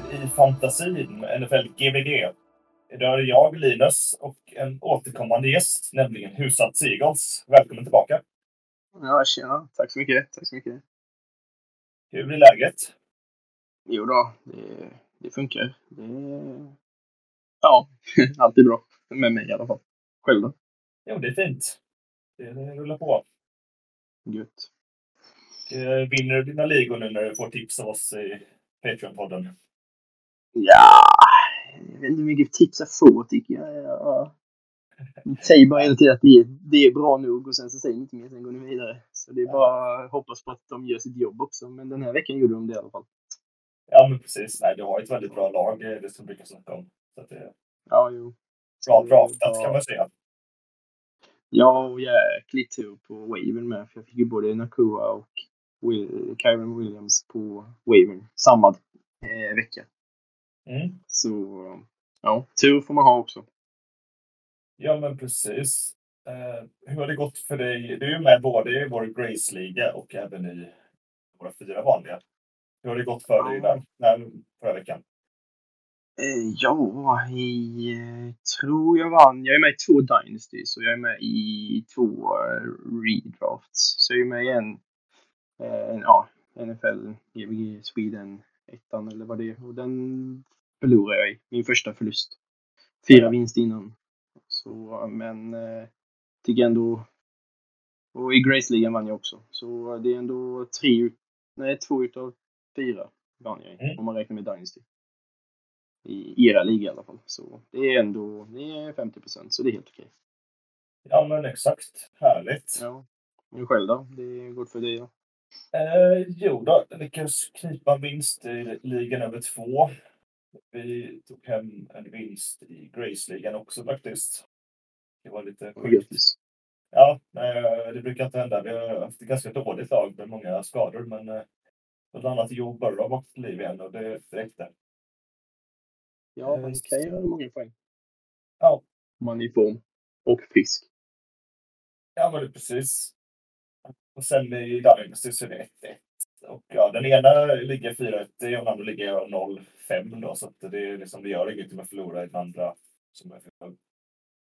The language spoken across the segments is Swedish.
till I fantasin NFL GBG. Idag är jag, Linus, och en återkommande gäst, nämligen Husat Seagulls. Välkommen tillbaka! Ja, tjena. Tack så mycket. Tack så mycket. Hur är läget? Jo då, det, det funkar. Det, ja, allt är bra. Med mig i alla fall. Själv då? Jo, det är fint. Det rullar på. Gött. Eh, Vinner du dina ligor nu när du får tips av oss i Patreon-podden? Ja, jag vet inte hur mycket tips jag får tycker jag. jag säger bara hela tiden att det är, det är bra nog och sen så säger ni inte mer, sen går ni vidare. Så det är bara att hoppas på att de gör sitt jobb också. Men den här veckan gjorde de det i alla fall. Ja, men precis. Nej, du har ett väldigt bra lag, eh, det som brukar snacka om. Så att det är Ja, jo. bra draftat kan man säga. Ja, och jäkligt tur på Wavern med. För jag fick ju både Nakua och Will, Kyron Williams på Wavern samma eh, vecka. Mm. Så ja, tur får man ha också. Ja, men precis. Eh, hur har det gått för dig? Du är ju med både i vår Grace-liga och även i våra fyra vanliga. Hur har det gått för dig där, där förra veckan? Eh, ja, i, eh, tror jag vann. Jag är med i två Dynasties och jag är med i två eh, redrafts. Så jag är med i en, eh, ja, NFL, GBG Sweden ettan eller vad det är. Och den förlorade jag i. Min första förlust. Fyra Ja. vinst innan. Så, men eh, tycker ändå... Och i Grace-ligan vann jag också. Så det är ändå tre, ut- nej, två utav fyra vann jag i. Mm. Om man räknar med Dynasty. I era liga i alla fall. Så det är ändå det är 50 så det är helt okej. Ja, men exakt. Härligt. Ja. Men själv då? Det är gott för dig då? Eh, jo då, lyckades knipa vinst i ligan över två. Vi tog hem en vinst i Grace-ligan också faktiskt. Det var lite sjukt. Ja, eh, det brukar inte hända. Vi har haft ett ganska dåligt lag med många skador, men eh, bland annat Joe Burrow var till liv igen och det räckte. Ja, man kan göra många poäng. Ja. Om man är i form. Och frisk. Ja, men det precis. Och sen i Dynasty så är det 1-1. Och ja, den ena ligger 4-1 och den andra ligger 0-5 då, så att det, är liksom, det gör inget om jag förlorar i den andra. Som jag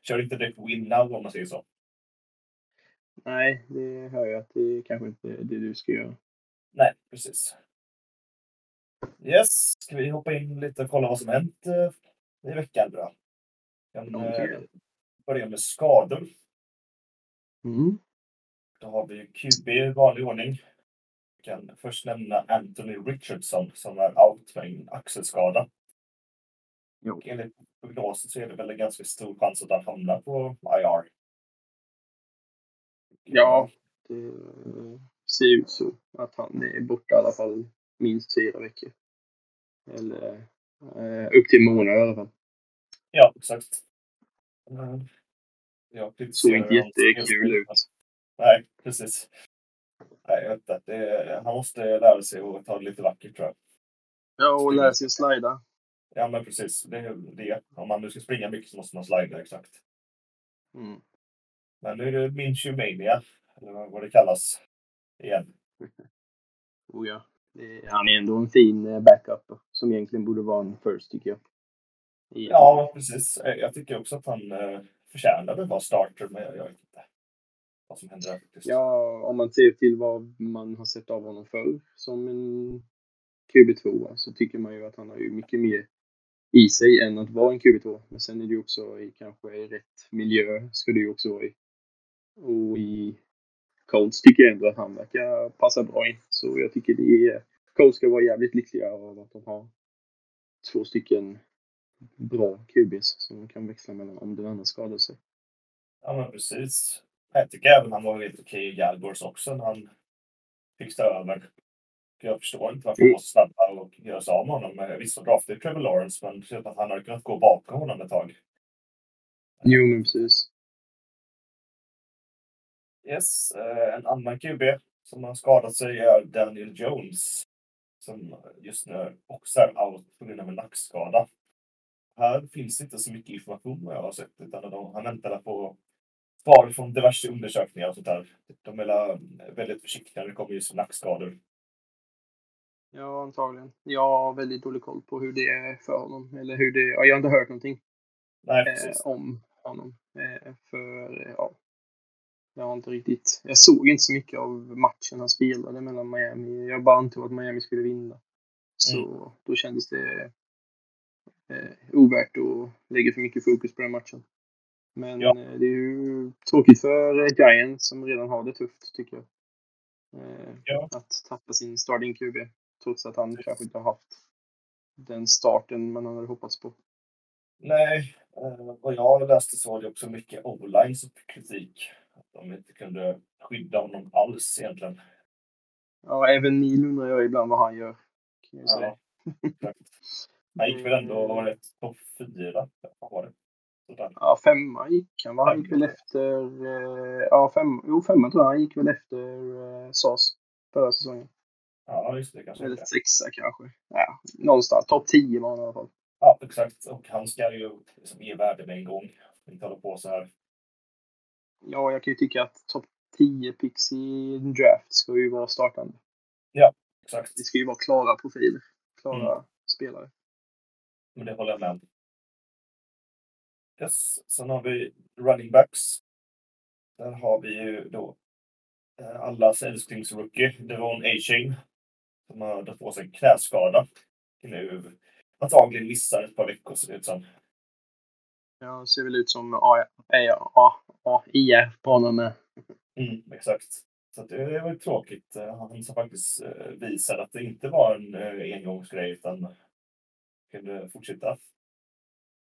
kör inte direkt win now om man säger så. Nej, det hör jag att det kanske inte är det du ska göra. Nej, precis. Yes, ska vi hoppa in lite och kolla vad som hänt eh, i veckan då? Kan vi eh, börja med skador. Mm. Då har vi QB i vanlig ordning. Vi kan först nämna Anthony Richardson som är out med en axelskada. Jo. Och enligt prognosen så är det väl en ganska stor chans att han hamnar på IR. Ja, det ser ut så. Att han är borta i alla fall minst fyra veckor. Eller eh, upp till en månad i alla fall. Ja, exakt. Mm. Jag Såg kritiserar inte jättekul ut. Nej, precis. Nej, jag vet inte. Det, han måste lära sig att ta det lite vackert tror jag. Ja, och lära sig att slida. Ja, men precis. Det är det. Om man nu ska springa mycket så måste man slida exakt. Mm. Men nu är det Minshew Mania, eller vad- det kallas, igen. Oh, ja. Han är ändå en fin eh, backup som egentligen borde vara en first tycker jag. Ja, precis. Jag tycker också att han eh, förtjänade att vara starter, men jag, vad som händer där faktiskt. Ja, om man ser till vad man har sett av honom förr som en QB2 så tycker man ju att han har ju mycket mer i sig än att vara en QB2. Men sen är det ju också i kanske i rätt miljö ska det ju också vara i. Och i Colts tycker jag ändå att han verkar passa bra in. Så jag tycker det är, Colts ska vara jävligt lyckliga av att de har två stycken bra QBs som de kan växla mellan om den andra skadar sig. Ja, men precis. Jag tycker även han var helt okej i Galgors också när han fick ta över. Jag förstår inte varför han var så snabba och göra sig av med honom. Eh, Visst, så draftade Trevor Lawrence, men det att han hade kunnat gå bakom honom ett tag. Jo, men precis. Yes, eh, en annan QB som har skadat sig är Daniel Jones. Som just nu också är out på grund av en nackskada. Här finns inte så mycket information vad jag har sett. Utan de, han väntar på svar från diverse undersökningar och sånt där. De är väldigt försiktiga när det kommer just nackskador. Ja, antagligen. Jag har väldigt dålig koll på hur det är för honom. Eller hur det... Ja, jag har inte hört någonting Nej, eh, om honom. Eh, för, eh, ja. Jag har inte riktigt... Jag såg inte så mycket av matchen han spelade mellan Miami. Jag bara antog att Miami skulle vinna. Så då kändes det eh, ovärt att lägga för mycket fokus på den matchen. Men Ja. eh, det är ju tråkigt för eh, Giants som redan har det tufft, tycker jag. Eh, Ja. Att tappa sin starting QB, trots att han kanske inte har haft den starten man hade hoppats på. Nej, eh, vad jag läste så var det också mycket o-line som fick kritik. Att de inte kunde skydda honom alls egentligen. Ja, även Neil undrar jag ibland vad han gör. Kan jag säga. Ja. Han gick väl ändå, var det topp fyra? Var det? Ja, femma gick han va? Han gick väl efter... Eh, ja, fem, jo, femma tror jag. Han gick väl efter eh, SAS förra säsongen. Ja, just det kanske. Eller sexa kanske. Ja, någonstans. Topp 10 var han i alla fall. Ja, exakt. Och han ska ju liksom ge värde med en gång. Inte hålla på så här. Ja, jag kan ju tycka att topp 10 picks i en draft ska ju vara startande. Exakt. Det ska ju vara klara profiler. Klara Mm. spelare. Men det håller jag med om. Yes. Sen har vi running backs. Där har vi ju då eh, allas älsklingsrookie, Devon A-Chain. Som har dragit på sig en knäskada. Nu antagligen missar ett par veckor ser det ut som. Ja, ser väl ut som A- A- A- AIR på honom med. Mm, exakt. Så det var ju tråkigt. Eh, Han som faktiskt eh, visade att det inte var en eh, engångsgrej utan kunde fortsätta.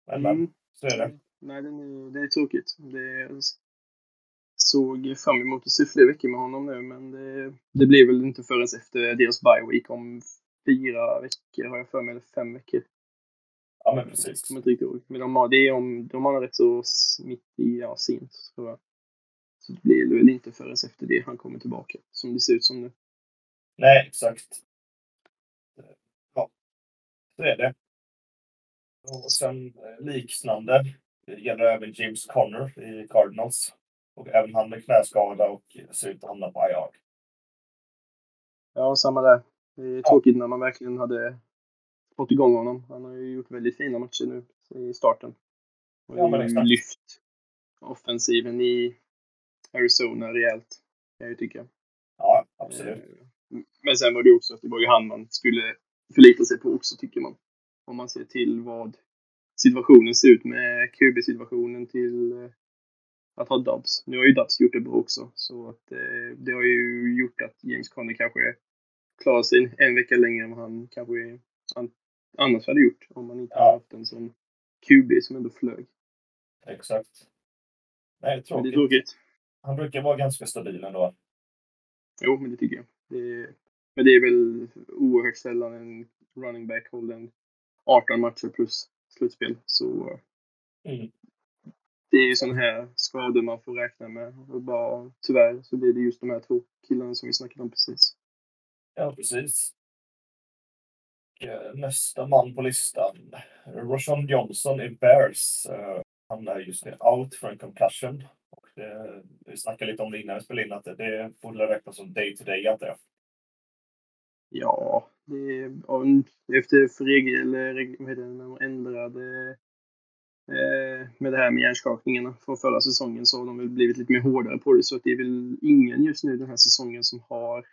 Men Mm. Så är det. Nej, det är, det är tråkigt. Det såg fram emot att se fler veckor med honom nu, men det, det blir väl inte förrän efter deras bye week om fyra veckor, har jag för mig, eller fem veckor. Ja, men Jag precis. kommer inte riktigt ihåg. Men de har, det är om, de har rätt så mitt i, ja, sent, tror jag. Så det blir väl inte förrän efter det han kommer tillbaka, som det ser ut som nu. Nej, exakt. Ja, så är det. Och sen eh, liknande det gäller även James Conner i Cardinals. Och även han med knäskada och ser ut att hamna på IR. Ja, samma där. Det är tråkigt när man verkligen hade fått igång honom. Han har ju gjort väldigt fina matcher nu i starten. Och Ja, men exakt. lyft offensiven i Arizona rejält, kan jag ju tycka. Ja, absolut. Eh, Men sen var det också att det var ju han man skulle förlita sig på också, tycker man. Om man ser till vad situationen ser ut med QB-situationen till eh, att ha Dubs. Nu har ju Dubs gjort det bra också, så att eh, det har ju gjort att James Conner kanske klarar sig en vecka längre än vad han kanske an- annars hade gjort om man inte Ja. hade haft en sån QB som ändå flög. Exakt. Nej, det är tråkigt. tråkigt. Han brukar vara ganska stabil ändå. Jo, men det tycker jag. Det, men det är väl oerhört sällan en running back håller en 18 matcher plus slutspel. Så Mm. det är ju sådana här skador man får räkna med. Och bara, tyvärr så blir det just de här två killarna som vi snackade om precis. Ja, precis. Nästa man på listan. Roshan Johnson i Bears. Eh, Han är just nu out för en concussion. Och det, vi snackade lite om det innan vi spelade in att det, det borde räknas som day to day antar jag. Ja, det är, efter regel, eller vad heter det, när de ändrade eh, med det här med hjärnskakningarna från förra säsongen så har de väl blivit lite mer hårdare på det. Så att det är väl ingen just nu den här säsongen som har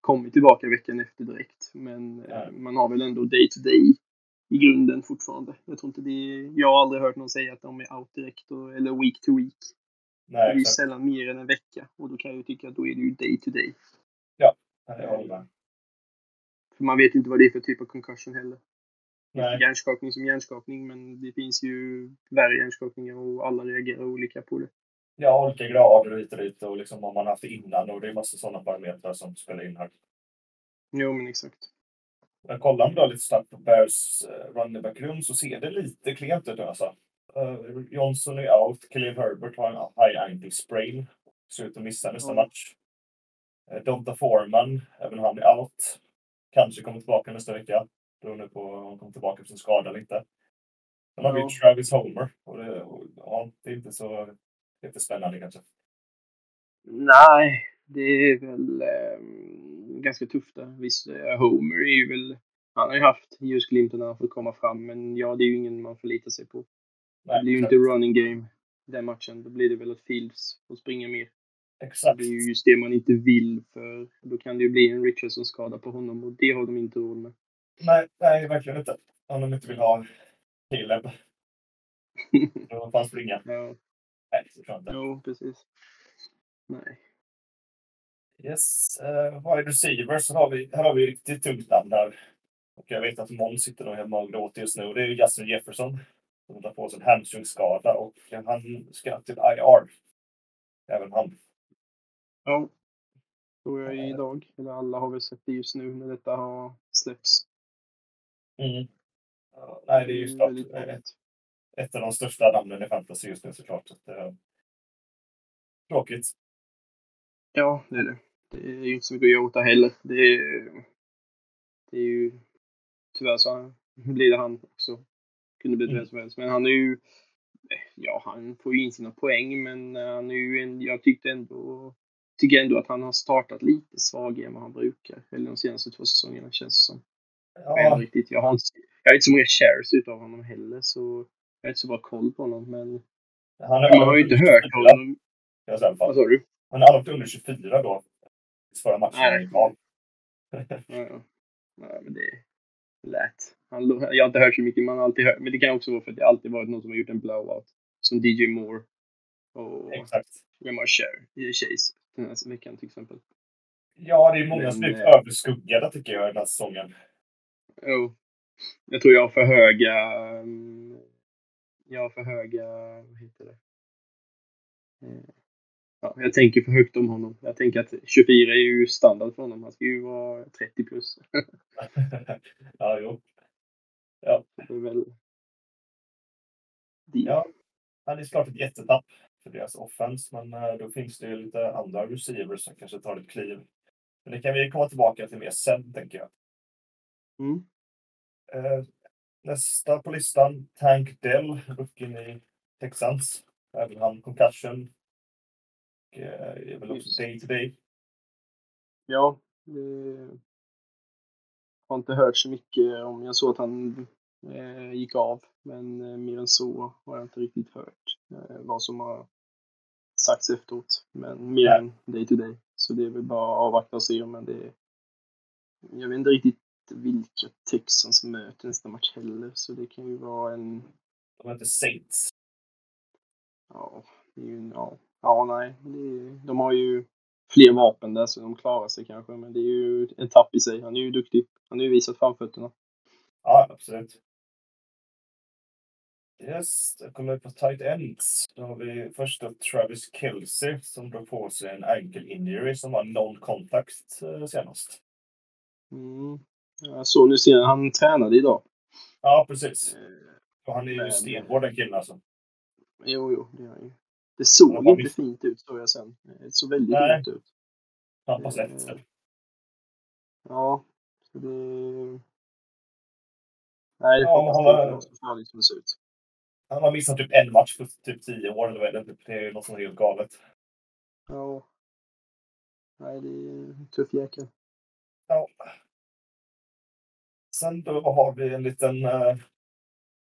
kommit tillbaka veckan efter direkt. Men eh, Nej. man har väl ändå day to day i grunden fortfarande. Jag tror inte det är, jag har aldrig hört någon säga att de är out direkt och, eller week to week. det Nej, är ju exakt. sällan mer än en vecka och då kan jag ju tycka att då är det ju day to day. Nej, jag håller med. För man vet inte vad det är för typ av concussion heller. Nej, Hjärnskakning som hjärnskakning, men det finns ju värre hjärnskakningar och alla reagerar olika på det. ja, olika grader hit och dit och liksom om man haft innan och det är massa sådana parametrar som spelar in här. Jo, men exakt. Men kollar man då lite snabbt på Bears uh, running back-rum så ser det lite klent ut alltså. Eh, Johnson är out, Khalil Herbert har en high ankle sprain. Ser ut att missa nästa Ja. match. Uh, Donta Foreman, även han är out. Kanske kommer tillbaka nästa vecka. Beroende på om han kommer tillbaka från sin skada eller inte. Sen har vi. Travis Homer. Och det, och, ja, det är inte så jättespännande kanske. Nej, det är väl... Eh, ganska tufft där. Visst, eh, Homer är ju väl, han har ju haft ljusglimtarna för att komma fram, men ja, det är ju ingen man förlitar sig på. Det blir ju inte running game den matchen. Då blir det väl att Fields får springa mer. Exakt. Det är ju just det man inte vill, för då kan det ju bli en Richardson-skada på honom och det har de inte råd med. Nej, nej, verkligen inte. Om de inte vill ha Caleb. Då får han springa. Ja, Nej, det tror jag inte. jo, precis. Nej. Yes. Uh, wide receivers så har vi, här har vi riktigt tungt namn där. Och jag vet att Måns sitter och gråter just nu. Det är ju Justin Jefferson. Som tar på sig en hamstringskada och han ska till IR. Även han. Ja. Tror jag idag. Eller alla har väl sett det just nu när detta har släppts. Mm. Ja, nej, det är ju Mm, ett, dåligt. ett av de största namnen i fantasy just nu såklart. Så att, eh, tråkigt. Ja, det är det. Det är ju inte så mycket att göra åt det heller. Det är, det är ju... Tyvärr så blir det han också. Kunde bli Mm. vem som helst. Men han är ju... Ja, han får ju in sina poäng, men han är ju en... Jag tyckte ändå... Tycker ändå att han har startat lite svagare än vad han brukar. Eller de senaste två säsongerna känns det som. Ja, inte riktigt. jag, har inte, jag har inte så många shares utav honom heller, så jag har inte så bra koll på honom. Men han är man har ju inte hört 24, honom. i. Vad sa du? Han är aldrig under 24 då. Förra matchen. Nej. Ja. Ja, ja. Men det är lätt. Han, jag har inte hört så mycket, man har alltid hört. Men det kan också vara för att det alltid varit någon som har gjort en blowout. Som DJ Moore. Och Exakt. vem har Cher? i Chase den här veckan till exempel. Ja, det är många som blivit eh, överskuggade tycker jag den här säsongen. Jo. Jag tror jag har för höga... um, Jag har för höga... Vad heter det? Eh, Ja, jag tänker för högt om honom. Jag tänker att 24 är ju standard för honom. Han ska ju vara 30 plus. ja, jo. Det är väl... Det. Ja. Han är såklart ett jättetapp för deras offense, men eh, då finns det ju lite andra receivers som kanske tar ett kliv. Men det kan vi komma tillbaka till mer sen, tänker jag. Mm. Eh, nästa på listan, Tank Dell, rookien i Texans. Även han concussion. Och, eh, är väl också day to day. Ja, det har inte hört så mycket om. Jag såg att han eh, gick av, men eh, mer än så har jag inte riktigt hört eh, vad som har sagts efteråt. Men mer än day to day. Så det är väl bara att avvakta och se. Men det jag vet inte riktigt vilka Texans möter nästa match heller, så det kan ju vara en De heter Saints. Ja, det är ju, ja. ja nej. Är, de har ju fler vapen där så de klarar sig kanske. Men det är ju en tapp i sig. Han är ju duktig. Han har ju visat framfötterna. Ja, absolut. Yes, då kommer vi på tight ends. Då har vi först Travis Kelce som drog på sig en ankle injury som var non-contact eh, senast. Mm. Jag såg nu senare, han tränade idag. Ja, precis. Eh, Och han är ju Men- stenhård den killen alltså. jo, jo, det är han ju. Det såg inte miss- fint ut, såg jag sen. Det såg väldigt Nej. ont ut. Han på sätt. Eh, Ja, det... Nej, det Ja, får han var- farligt som det ser ut. Han har missat typ en match på typ tio år. Eller vad är det? det är något som är helt galet. Ja. Nej, det är en tuff jäkel. Ja. Sen då har vi en liten eh,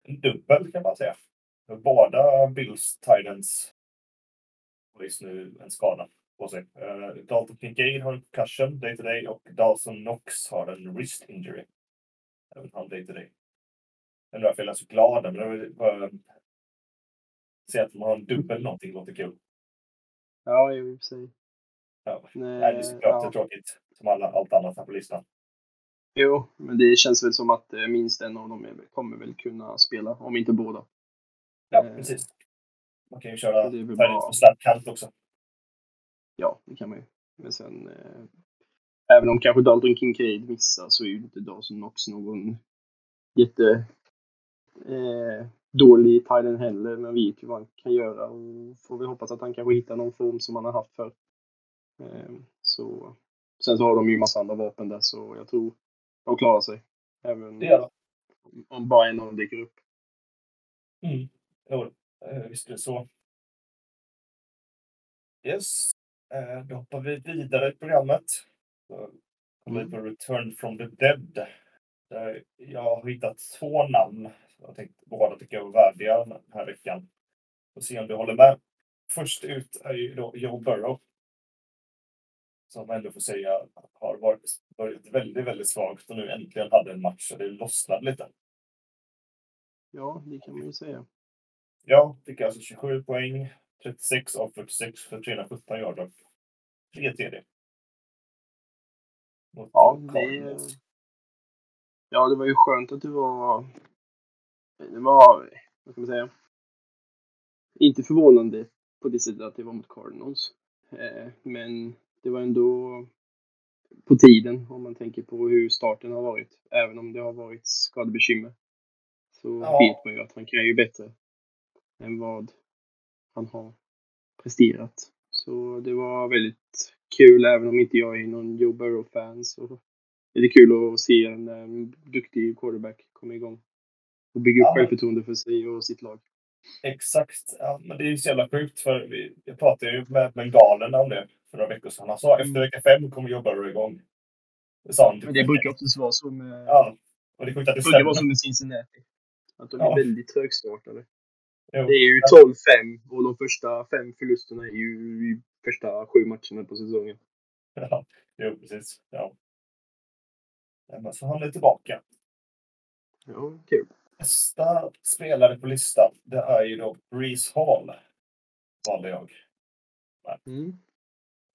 en dubbel kan man säga. Båda Bills Titans har just nu en skada på sig. Eh, Dalton Kincaid har en concussion day to day och Dawson Knox har en wrist injury. Även han day to day. Undrar varför jag är så glad men det var se att man har en dubbel någonting låter kul. Ja, i och för sig. Ja. Nej, det är såklart ja. tråkigt som alla, allt annat här på listan. Jo, men det känns väl som att eh, minst en av dem kommer väl kunna spela, om inte båda. Ja, Eh, precis. Man kan ju köra färdigt på slap kant också. Ja, det kan man ju. Men sen, eh, även om kanske Dalton Kincaid missar så är ju inte Dawson Knox någon jätte eh, dålig tight heller. Men vet ju vad han kan göra och får vi hoppas att han kanske hittar någon form som han har haft för. Eh, så, sen så har de ju massa andra vapen där så jag tror de klarar sig. Även de. om bara en av dem dyker upp. Mm. Jo, eh, visst är det så. Yes. Eh, Då hoppar vi vidare i programmet. Så Kommer Mm. på Return from the Dead. Där jag har hittat två namn. Jag tänkte båda tycker jag var värdiga den här veckan. Får se om du håller med. Först ut är ju då Joe Burrow. Som ändå får säga har varit, börjat väldigt, väldigt svagt och nu äntligen hade en match och det lossnade lite. Ja, det kan man ju säga. Ja, fick alltså 27 poäng, 36 av 46 för 317 yarder. Tre TD. Mot Ja, det, ja, det var ju skönt att det var... Det var, vad ska man säga? Inte förvånande på det sättet att det var mot Cardinals. Eh, men det var ändå på tiden om man tänker på hur starten har varit. Även om det har varit skadebekymmer. Så Ja. vet man ju att han kan ju bättre än vad han har presterat. Så det var väldigt kul, även om inte jag är någon Joe Burrow-fan så är det kul att se en, em, duktig quarterback komma igång. Och bygga upp Ja, men- självförtroende för sig och sitt lag. Exakt. Ja, men det är ju så jävla sjukt för vi, jag pratade ju med bengalerna om det för några veckor sedan. Han sa Mm. efter vecka fem kommer Burrow igång. Det sa han. typ Men det brukar oftast vara så med, Ja. Och det är sjukt att det det brukar vara så med Cincinnati. Att de är Ja. väldigt trögstartade. Jo. Det är ju 12-5 och de första fem förlusterna är ju i första sju matcherna på säsongen. Ja, jo, precis. Ja. Ja, Men så han är tillbaka. Ja, kul. Nästa spelare på listan, det är ju då Breeze Hall. Valde jag. Mm.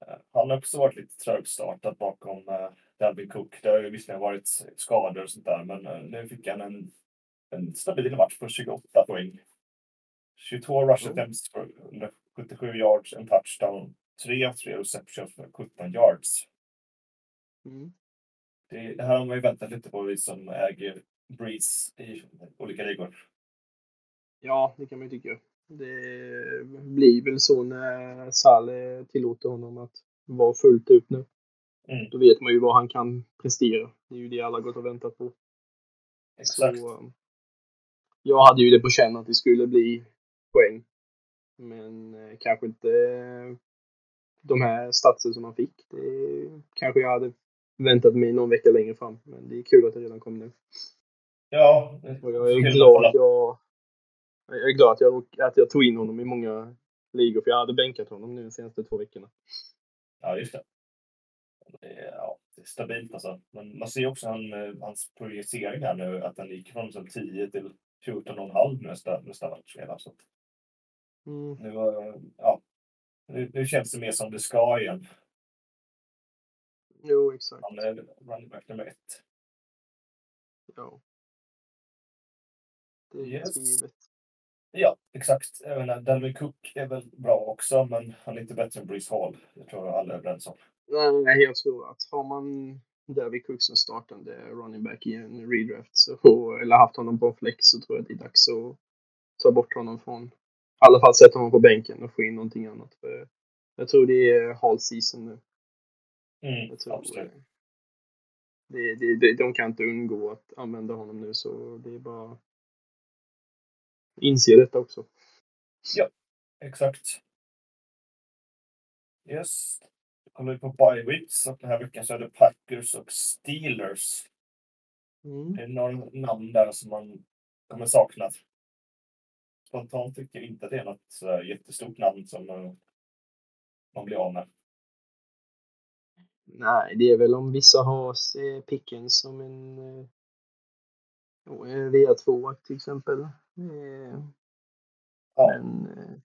Eh, Han har också varit lite trögstartad bakom uh, Dalvin Cook. Det har ju visserligen varit skador och sånt där, men eh, nu fick han en, en stabil match på 28 poäng. 22 rush attempts för 177 yards, en touchdown, 3 av 3 receptions för 17 yards. Mm. Det, det här har man ju väntat lite på, vi som äger Breeze i olika ligor. Ja, det kan man ju tycka. Det blir väl så när Saleh tillåter honom att vara fullt ut nu. Mm. Då vet man ju vad han kan prestera. Det är ju det alla gått och väntat på. Exakt. Så, um, jag hade ju det på känn att det skulle bli poäng. Men eh, kanske inte eh, de här statsen som han fick. Det kanske jag hade väntat mig någon vecka längre fram. Men det är kul att det redan kom nu. Ja, Och jag är glad jag, jag är glad att jag, att jag tog in honom i många ligor. För jag hade bänkat honom nu de senaste två veckorna. Ja, just det. Det är, ja, det är stabilt alltså. Men man ser också han, eh, hans projicering här nu, att den gick från som 10 till 14,5 nästa, nästa match redan. Så Mm. nu, eh, ja, nu, nu känns det mer som det ska igen. Jo, exakt. Han är running back nummer ett. Ja. Det är Yes. Ja, exakt. Även Dalvin Cook är väl bra också, men han är inte bättre än Breeze Hall. Det tror jag alla är överens om. Nej, jag tror att har man David Cook som startande running back i en redraft så, eller haft honom på flex så tror jag att det är dags att ta bort honom från, i alla fall sätta honom på bänken och få in någonting annat. För jag tror det är halv season nu. Mm, Jag tror, absolut. eh, det, det, det, de kan inte undgå att använda honom nu så det är bara inse detta också. Exakt. Yes. Kollar vi på bye weeks och den här veckan så är det Packers och Steelers. Mm. Det är några namn där som man kommer sakna. Spontant tycker jag inte att det är något här jättestort namn som eh, man blir av med. Nej, det är väl om vissa har eh, Pickens som en eh, jo, en VA2 till exempel. Eh, Ja. Men eh,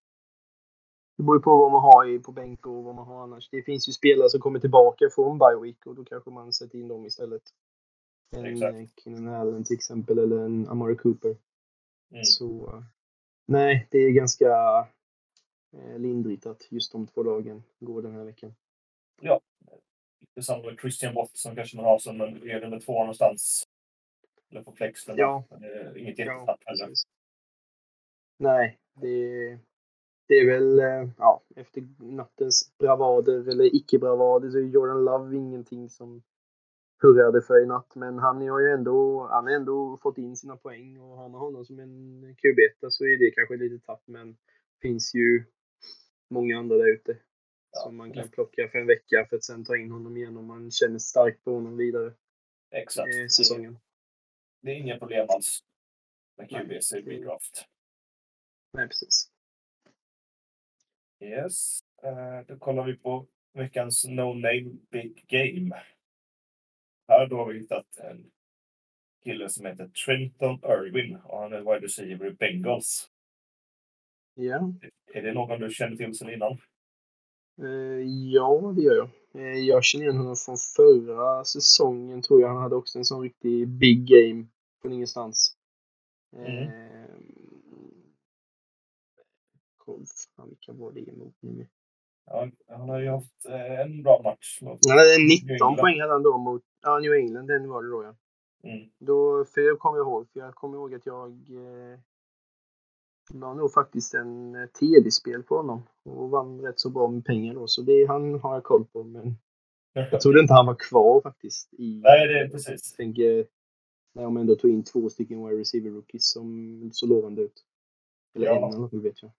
det beror ju på vad man har i, på bänk och vad man har annars. Det finns ju spelare som kommer tillbaka från bye week och då kanske man sätter in dem istället. En Exakt. eh, Keenan Allen till exempel eller en Amari Cooper. Mm. Så nej, det är ganska lindrigt att just de två lagen går den här veckan. Det är som Christian Watt som kanske man har som är nummer två någonstans. Eller på flexen. Ja. Det inget jättetapp heller. Nej, det, det är väl eh, ja, efter nattens bravader eller icke-bravader så är Jordan Love ingenting som hurrade för i natt. Men han har ju ändå, han har ändå fått in sina poäng och har man honom som en QB så är det kanske lite tapp. Men det finns ju många andra där ute. Ja, som man kan plocka för en vecka för att sen ta in honom igen om man känner starkt på honom vidare Exakt. i säsongen. Det är inga problem alls med. QBs i redraft. Nej, precis. Yes. Eh, då kollar vi på veckans No Name Big Game. Här då har vi hittat en kille som heter Trenton Irwin och han är wide receiver i Bengals. Ja, Är det någon du känner till sedan innan? eh, ja det gör jag. Eh, jag känner igen honom från förra säsongen tror jag. Han hade också en sån riktig big game från ingenstans. Mm. Fan, vilka var det emot nu? Ja, han har ju haft eh, en bra match. Mot... Han hade New 19 England. poäng hade han då mot ja, New England, den var det då ja. Mm. Då, för jag kommer ihåg, för jag kommer ihåg att jag eh, la nog faktiskt en eh, TD-spel på honom och vann rätt så bra med pengar då. Så det han har jag koll på. Men jag trodde inte han var kvar faktiskt. I, Nej, det är precis. Jag tänker, när de ändå tog in två stycken wide receiver rookies som så lovande ut. Eller Ja. en eller vet jag.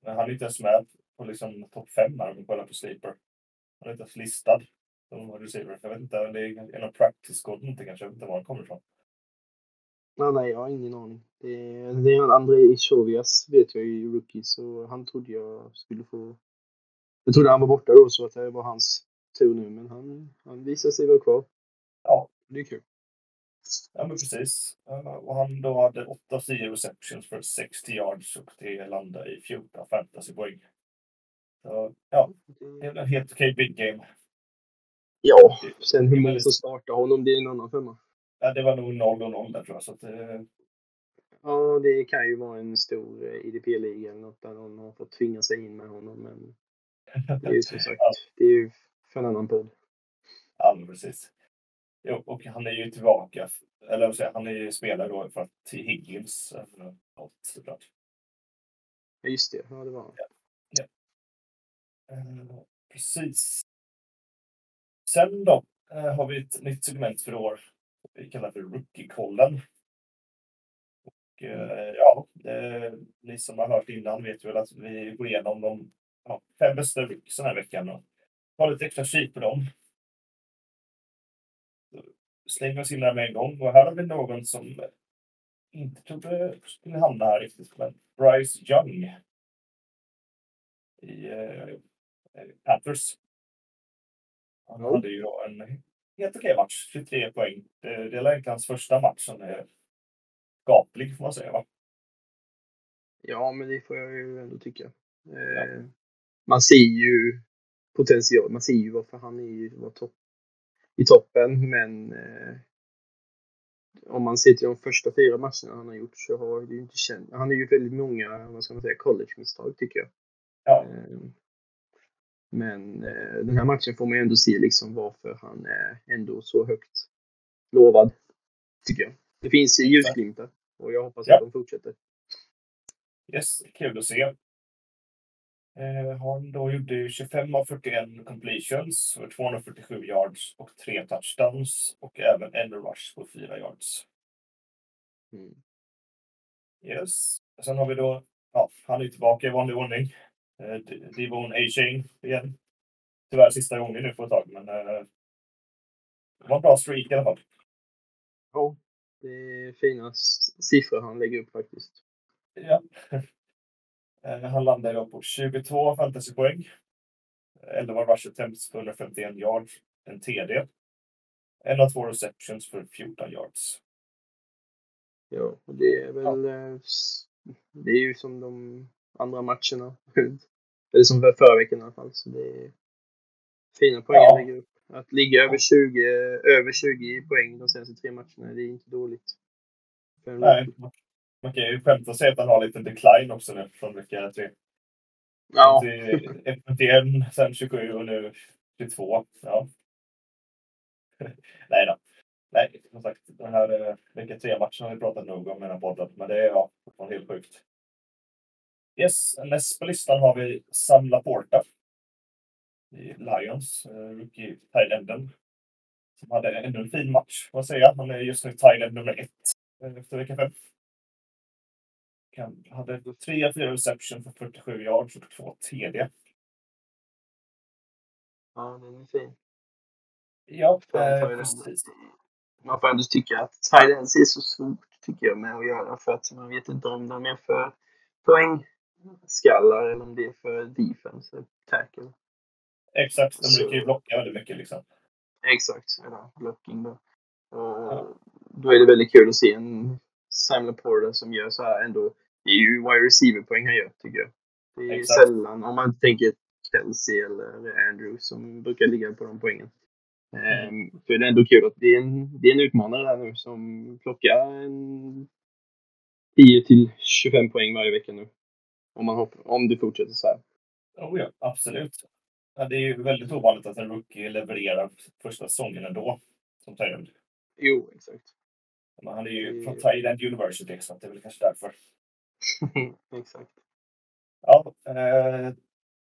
Men han är inte ens med på liksom topp fem här om vi kollar på Sleeper. Han är inte ens listad som receiver. Jag vet inte, det är en practice squad inte kanske. Jag vet inte var han kommer ifrån. Nej, nej, jag har ingen aning. Det, det är André Ichovias vet jag är rookie, så han trodde jag skulle få... Jag trodde han var borta då, så att det var hans tur nu, men han, han visade sig vara kvar. Ja. Det är kul. Ja, men precis. Eh, Och han då hade 8 av 10 receptions för 60 yards och det landade i 14 fantasypoäng. Så ja, det är en helt okej big game. Ja, sen hur många som startar honom, det är en annan femma. Ja, det var nog 0 och 0 där tror jag. Så att, eh, Ja, det kan ju vara en stor eh, IDP-liga eller något där någon har fått tvinga sig in med honom, men det är ju som sagt, Ja. det är ju för en annan podd. ja, men precis. Och han är ju tillbaka. Eller jag, han är ju spelare då för att till Higgins. Eller något såklart. Ja, just det. Ja, det var han. Eh, Precis. Sen då eh, har vi ett nytt segment för år. Vi kallar för Rookie-kollen. Och, eh, ja, eh, ni som har hört innan vet väl att vi går igenom de ja, fem bästa rookies den här veckan och har lite extra kik på dem. Slänger oss in där med en gång och här har vi någon som inte trodde skulle hamna här riktigt, men Bryce Young. I eh, Panthers. Han Ja. hade ju då en helt okej match, 23 poäng. Det, det är egentligen hans första match som är skaplig får man säga va? Ja, men det får jag ju ändå tycka. Eh, Man ser ju potential. Man ser ju varför han är ju var topp, i toppen, men eh, om man ser till de första fyra matcherna han har gjort så har det inte känt. Han är ju väldigt många, vad ska man säga, college-misstag tycker jag. Ja, Eh, Men eh, den här matchen får man ju ändå se liksom varför han är ändå så högt lovad. Tycker jag. Det finns ljusglimtar och jag hoppas Ja. att de fortsätter. yes, kul att se. Eh, han då gjorde ju 25 av 41 completions för 247 yards och tre touchdowns och även en rush på 4 yards. Mm. Yes. Sen har vi då, ja, han är tillbaka i vanlig ordning. Eh, Devon A-Chain igen. Tyvärr sista gången nu på ett tag, men eh, det var en bra streak i alla fall. Ja, det är fina siffror han lägger upp faktiskt. Ja. Eh, Han landade då på 22 fantasypoäng. 11 rush attempts för 151 yards. En TD. En av två receptions för 14 yards. Ja, det är väl... eh, s- Det är ju som de andra matcherna. Eller som för förra veckan i alla fall. Så det är fina poäng Ja. lägger upp. Att ligga över 20, över 20 poäng de senaste tre matcherna, det är inte dåligt. Nej. Man kan ju skämta säga att han har lite decline också nu från vecka 3. Ja, 51, sen 27 och nu 22. Ja. Nej då. Nej, som sagt, den här eh, vecka 3-matchen har vi pratat nog om i den här podden, men det är ja, fortfarande helt sjukt. Yes, näst på listan har vi Sam Laporta. I Lions, eh, rookie tight enden. Som hade en fin match, får jag säga. Han är just nu end nummer ett eh, efter vecka 5. Han hade 3 av 4 reception för 47 yards och 2 TD. Ja, den är fin. Ja, tight precis. Man får ändå tycka att tight ends är så svårt tycker jag med att göra för att man vet inte om de är för poängskallar eller om det är för defense, tackle. Exakt, de Så- brukar ju blocka väldigt mycket liksom. Exakt, eller blocking då. Och då är det väldigt kul att se en Sam Laporta som gör så här ändå. Det är ju wide receiver-poäng han gör, tycker jag. Det är Exakt. sällan, om man tänker Kelsey eller Andrew som brukar ligga på de poängen. Mm. Så är det ändå kul att det är en, det är en utmanare där nu som plockar en 10 till 25 poäng varje vecka nu. Om, man hopp, om det fortsätter så här. Oh ja, absolut. Ja, det är ju väldigt ovanligt att en rookie levererar första säsongen ändå. Som Tyrend. Jo, exakt. Men han är ju från Tyrend University, så det är väl kanske därför. exakt. Ja, eh,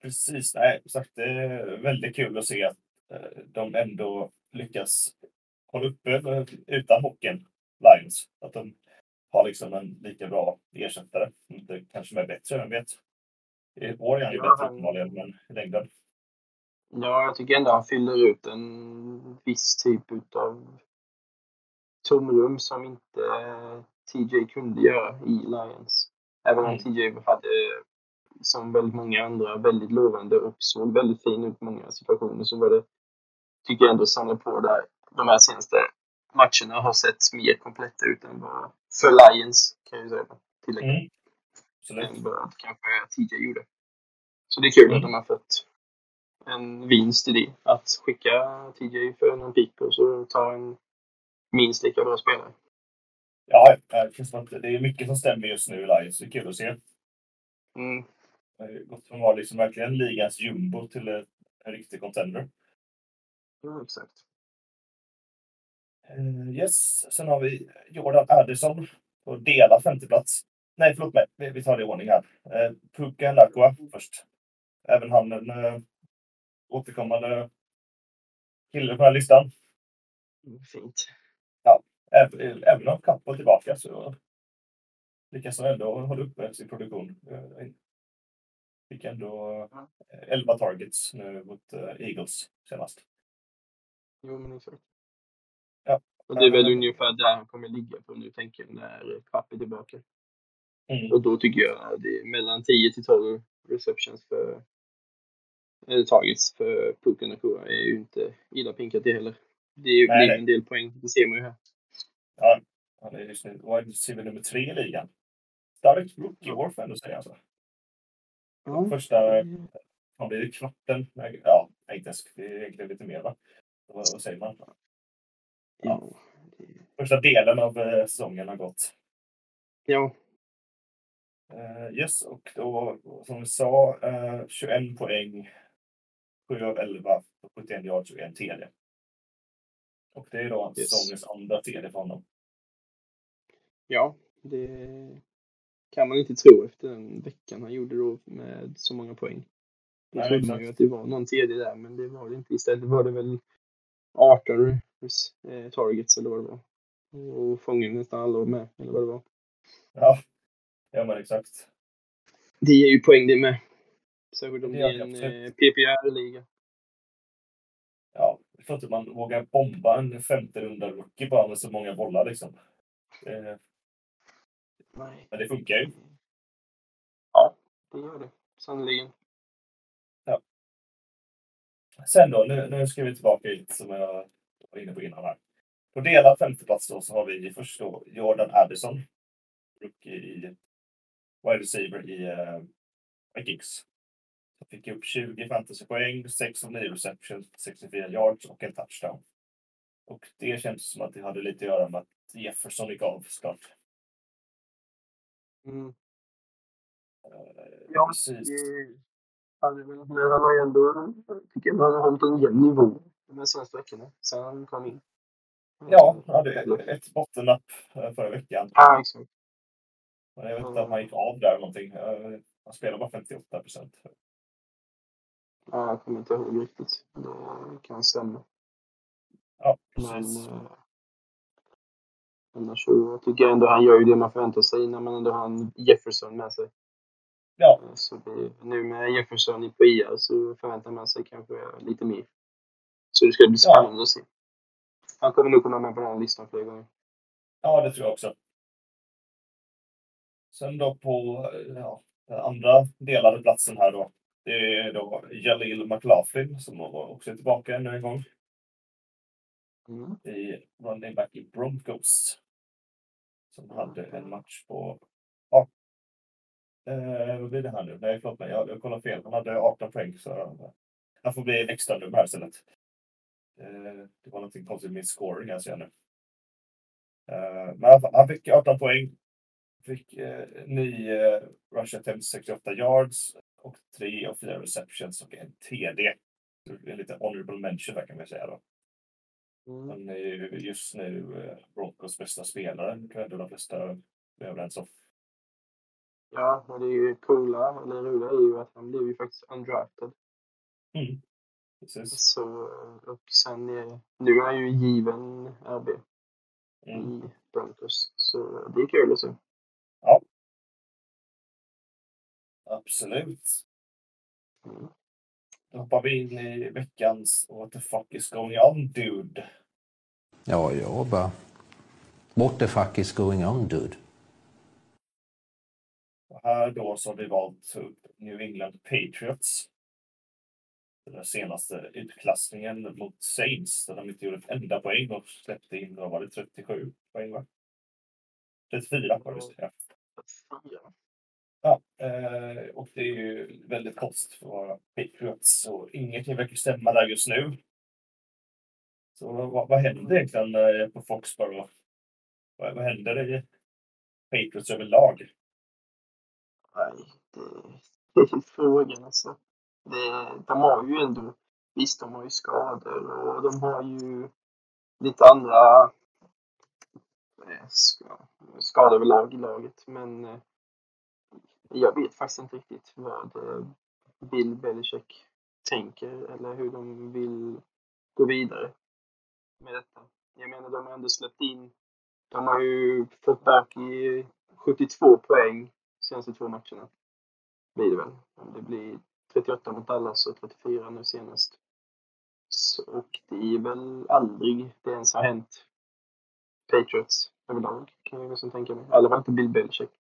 precis. Nej, sagt, det är väldigt kul att se att eh, de ändå lyckas hålla uppe eh, utan hockeyn, Lions. Att de har liksom en lika bra ersättare. Inte kanske med bättre, vem vet. I år är han ju Ja, bättre uppenbarligen, men i längden. Ja, jag tycker ändå han fyller ut en viss typ utav tomrum som inte TJ kunde göra i Lions. Även om. TJ hade, som väldigt många andra, väldigt lovande och såg väldigt fin ut i många situationer så var det, tycker jag ändå samla på där de här senaste matcherna har sett mer kompletta ut än vad, för Lions kan jag säga. Tillägga. Mm. Än vad kanske TJ gjorde. Så det är kul Mm. att de har fått en vinst i det. Att skicka TJ för någon pick och så ta en minst lika bra spelare. Ja, känns som att det är mycket som stämmer just nu i Lions. Det är kul att se. Mm. Gått från att vara liksom verkligen ligans jumbo till en riktig contender. Ja, exakt. Eh, yes, sen har vi Jordan Addison på delad femteplats. Nej, förlåt mig. Vi, vi tar det i ordning här. Eh, Puka Nakua först. Även han en eh, återkommande kille på den här listan. Mm, Fint. Även, om Kapp var tillbaka så lyckas han ändå hålla uppe sin produktion. Eh, Fick ändå eh, 11 targets nu mot eh, Eagles senast. Jo, men exakt. Ja. Och det är väl ungefär där han kommer ligga på nu, tänker jag, när Papp är tillbaka. Mm. Och då tycker jag att det är mellan 10 till 12 receptions för eller targets för Puka Nakua är ju inte illa pinkat det heller. Det är ju en del poäng, det ser man ju här. Ja, han är just nu wide nummer tre i ligan. Starkt rookie-år får jag ändå säga. Alltså. Ja. Första, han blir ju kvarten. Ja, inte ens, det är egentligen lite mer va? Vad, vad säger man? Ja. Första delen av eh, säsongen har gått. Ja. Eh, yes, och då som vi sa, eh, 21 poäng, 7 av 11 på 71 yards och en TD. Och det är då Yes. säsongens andra TD för honom. Ja, det kan man inte tro efter den veckan han gjorde då med så många poäng. Då Nej, trodde man ju att det var någon tredje där, men det var det inte. Istället var det väl 18 eh, targets eller vad det var. Och fångade nästan alla med, eller vad det var. Ja, ja men exakt. Det ger ju poäng det med. Särskilt om Det det är det en eh, PPR-liga. Ja, jag tror inte man vågar bomba en femte runda rookie bara med så många bollar liksom. Eh, Nej. men det funkar ju. Ja, det gör det. Sannerligen. Sen då, nu, nu ska vi tillbaka hit som jag var inne på innan här. På delad femteplats då så har vi först då Jordan Addison. Rookie i wide receiver i uh, Vikings. Fick upp 20 fantasypoäng, 6 av 9 receptions, 64 yards och en touchdown. Och det känns som att det hade lite att göra med att Jefferson gick av såklart. Mm. Eh, Ja, precis. han har ju ändå, jag tycker ändå han har hållit en jämn nivå de senaste veckorna sen han kom in. Ja, han hade ett- ett bottennapp eh, förra veckan. Ja, exakt. Men jag vet inte om han gick av där eller någonting. Eh, Han spelar bara 58 procent. Ja, jag kommer inte ihåg riktigt. Det kan stämma. Ja, Men precis. eh, annars så tycker jag ändå han gör ju det man förväntar sig när man ändå har en Jefferson med sig. Ja, Eh, Så det, nu med Jefferson i på IA så förväntar man sig kanske lite mer. Så det ska bli spännande att se. Han kommer nog komma med på den här listan fler gånger. Ja, det tror jag också. Sen då på ja, den andra delade platsen här då. Det är då Jalil McLaughlin som också är tillbaka ännu en gång. Mm. I running back i Broncos. Som hade en match på... Ja, eh, vad blir det här nu? Nej, förlåt mig. Jag, jag kollar fel. Han hade 18 poäng. Så han får bli en extra nummer här istället. Eh, det var någonting konstigt med scoring här ser jag nu. Eh, men han, han fick 18 poäng. Fick eh, 9 rush attempts, 68 yards och 3 och 4 receptions och en TD. En lite honorable mention där kan man säga då. Mm. Han är ju just nu eh, Broncos bästa spelare. Tror jag de flesta är överens om. Ja, och det är ju coola, eller roliga är ju att han blev ju faktiskt undrafted. Mm. Precis. Så, och sen är, nu är han ju given RB Mm. i Broncos. Så det är kul att se. Absolut. Mm. Då hoppar vi in i veckans What the fuck is going on dude? Ja, jag bara... What the fuck is going on, dude? Och här då så har vi valt upp New England Patriots. Den senaste utklassningen mot Saints där de inte gjorde ett enda poäng och släppte in, vad var det, 37 poäng va? 34 var det visst, ja. Eh, och det är ju väldigt konstigt för vara Patriots så ingenting verkar stämma där just nu. Så vad, vad händer egentligen eh, på Foxborough? Vad, vad händer i Patriots överlag? Nej, det är frågan alltså. Det, de har ju ändå, visst de har ju skador och de har ju lite andra eh, ska- skador överlag i laget. Men jag vet faktiskt inte riktigt vad eh, Bill Belichick tänker eller hur de vill gå vidare med detta. Jag menar, de har ändå släppt in, de har ju fått back i 72 poäng senaste två matcherna. Blir det väl. Det blir 38 mot Dallas och 34 nu senast. Och det är väl aldrig det ens har hänt Patriots överlag, kan jag nästan tänka mig. I alla fall inte Bill Belichick.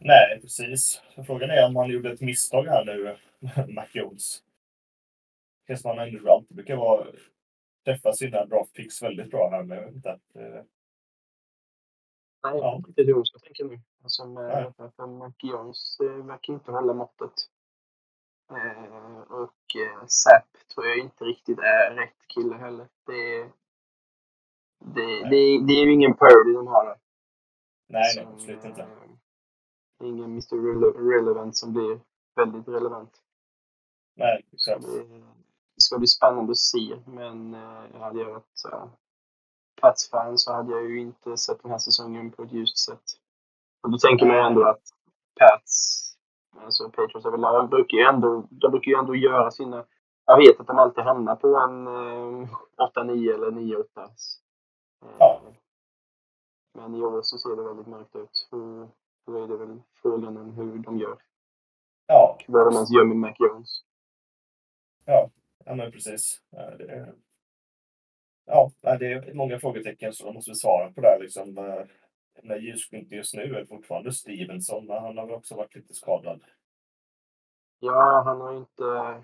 Nej, precis. Så frågan är om han gjorde ett misstag här nu, Mac Jones. Känns som han ändå alltid brukar vara, träffa sina draft picks väldigt bra här, men jag vet inte. att, eh, Nej, Ja. det är det ska tänka nu. Alltså med, Nej. för, för Mac Jones eh, verkar inte hålla måttet. Eh, och eh, Zapp tror jag inte riktigt är rätt kille heller. Det, det, det, det är ju ingen Purdy de har där. Nej, nej, absolut inte. Eh, ingen Mr. Rele- Relevant som blir väldigt relevant. Nej, exakt. det, ska bli spännande att se, men eh, hade jag varit uh, Pats-fan så hade jag ju inte sett den här säsongen på ett ljust sätt. Och då tänker man ju ändå att Pats, alltså Patriots överlag, brukar ju ändå, de brukar ju ändå göra sina... Jag vet att de alltid hamnar på en eh, 8-9 eller 9-8. Eh, Ja. Men i år så ser det väldigt mörkt ut. Och då är det väl frågan om hur de gör. Ja, Vad de ens gör med Mac Jones. ja, men precis. Ja, det är, ja, det är många frågetecken som de måste svara på där. Liksom, eh, den där ljusglimten just nu är fortfarande Stevenson, men han har väl också varit lite skadad. Ja, han har inte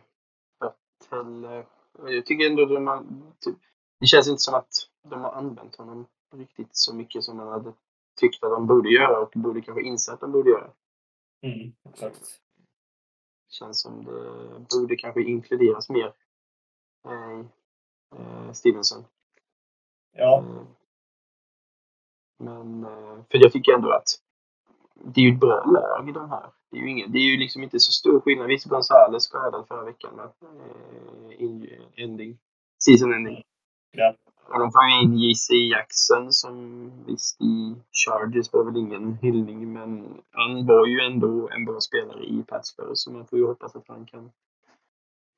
fått heller... Jag tycker ändå de har... Typ, det känns inte som att de har använt honom riktigt så mycket som man hade tyckt att de borde göra och borde kanske inse att de borde göra. Mm, exakt. känns som det borde kanske inkluderas mer eh, i eh, Stevenson. Ja, Eh, Men för jag tycker ändå att det är ju ett bra lag de här. Det är ju, ingen, det är ju liksom inte så stor skillnad. Visst, Gonzales skadad förra veckan med eh, in, ending. Season ending. Ja. Och de får ju in JC Jackson som visst i Chargers var väl ingen hyllning men han var ju ändå en bra spelare i Pittsburgh så man får ju hoppas att han kan.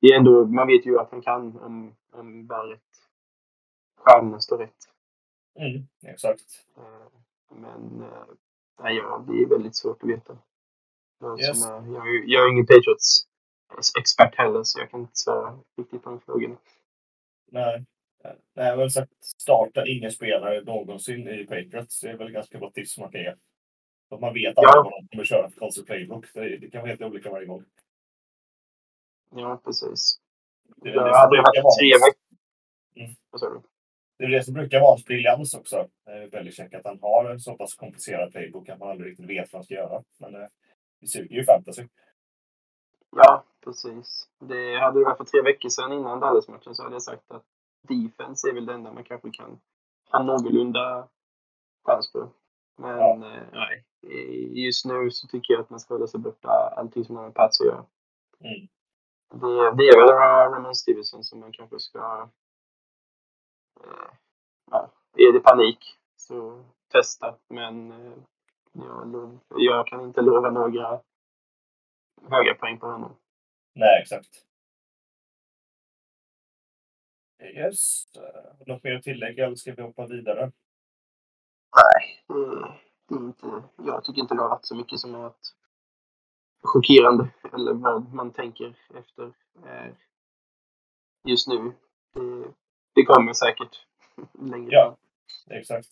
Det är ändå, man vet ju att han kan om, om bara rätt stjärnorna står rätt. mm, exakt. Eh, Men eh, nej, ja, det är väldigt svårt att veta. Yes. är, jag, jag är ingen Patriots expert heller så jag kan inte svara riktigt på den frågan. Nej. Jag har väl sagt starta ingen spelare någonsin i Patriots. Det är väl ganska bra tips man kan ge. Så att man vet Ja. vad de kommer köra för konstig playbook. Det, det kan vara helt olika varje gång. Ja, precis. Det är det hade det brukar varit tre veckor. Mm. Vad sa du? Det är det som brukar vara hans briljans också. Eh, Belichick, att han har en så pass komplicerad playbook att man aldrig riktigt vet vad han ska göra. Men eh, det suger ju fantasy. Ja, precis. Det hade det varit för tre veckor sedan innan Dallas-matchen så hade jag sagt att defense är väl det enda man kanske kan ha någorlunda chans på. Men Ja. eh, nej, just nu så tycker jag att man ska hålla sig borta allting som har med Pats att göra. Mm. Det, det är väl Ramon Stevenson som man kanske ska... Eh, ja, är det panik så testa. Men eh, jag, jag kan inte lova några höga poäng på honom. Nej, exakt. Yes. Eh, Något mer att tillägga eller ska vi hoppa vidare? Nej, det, är inte, jag tycker inte det har varit så mycket som har varit chockerande. Eller vad man tänker efter eh, just nu. Det, det kommer säkert längre Ja. Exakt.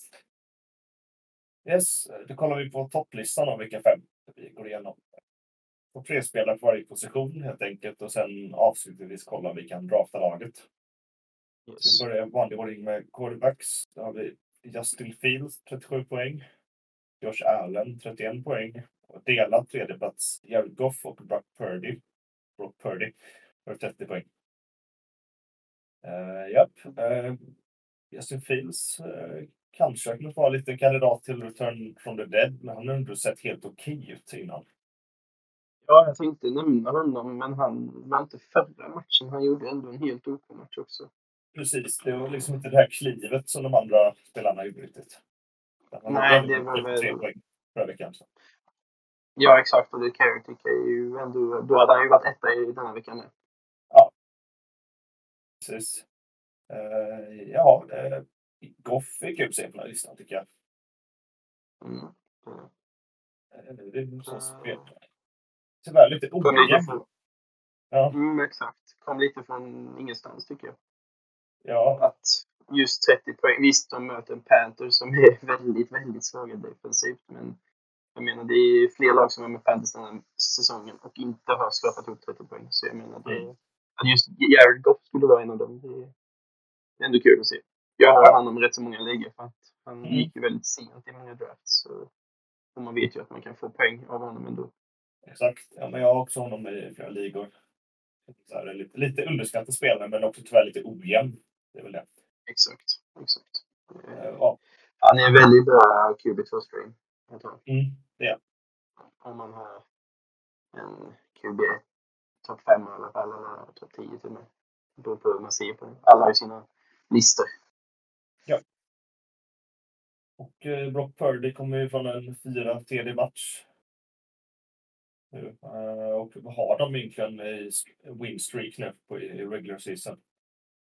Yes, då kollar vi på topplistan av vecka fem. Vi går igenom på tre spelare på varje position helt enkelt och sen avslutningsvis kolla om vi kan drafta laget. Yes. vi börjar i vanlig ordning med quarterbacks. Då har vi Justin Fields 37 poäng. Josh Allen 31 poäng. Och delad tredjeplats Jared Goff och Brock Purdy. Brock Purdy för 30 poäng. Uh, japp. eh, Justin Fields uh, kanske har kunnat vara lite kandidat till Return from the Dead, men han har ändå sett helt okej ut innan. Ja, jag tänkte nämna honom, men han var inte förra matchen. Han gjorde ändå en helt OK match också. Precis, det var liksom inte det här klivet som de andra spelarna gjorde riktigt. Nej, det var typ väl- tre poäng förra veckan. Så. Ja, exakt. Och det kan jag tycka är ju ändå... Då hade han ju varit etta i denna veckan med. Precis. Eh, ja, uh, Goff är kul att se på den här listan tycker jag. Mm. Uh, det är så spel. Tyvärr lite ojämn. Ja, mm, exakt. Kom lite från ingenstans tycker jag. Ja, Att just 30 poäng. Visst, de möter en Panthers som är väldigt, väldigt svaga defensivt. Men jag menar, det är fler lag som är med Panthers den här säsongen och inte har skrapat ihop 30 poäng. Så jag menar, det, Mm. att just Jared Goff skulle vara en av dem. Det är ändå kul att se. Jag har honom i rätt så många läger för att han Mm. gick ju väldigt sent i många drafts. Så, och man vet ju att man kan få poäng av honom ändå. exakt. Ja, men jag har också honom i flera ligor. Så här, lite, lite underskattad spelare, men också tyvärr lite ojämn. Det är väl det. Exakt. exakt. Eh, ja. Han är en väldigt bra QB2 stream. Jag tror. Mm, det. Om man har en QB1 topp 5 i alla fall, eller topp 10 till och med. Det beror på hur man ser på det. Alla har ju sina listor. Och eh, Brock Purdy kommer ju från en fyra tredje match. Nu. Eh, och vad har de egentligen win streak nu på, i regular season?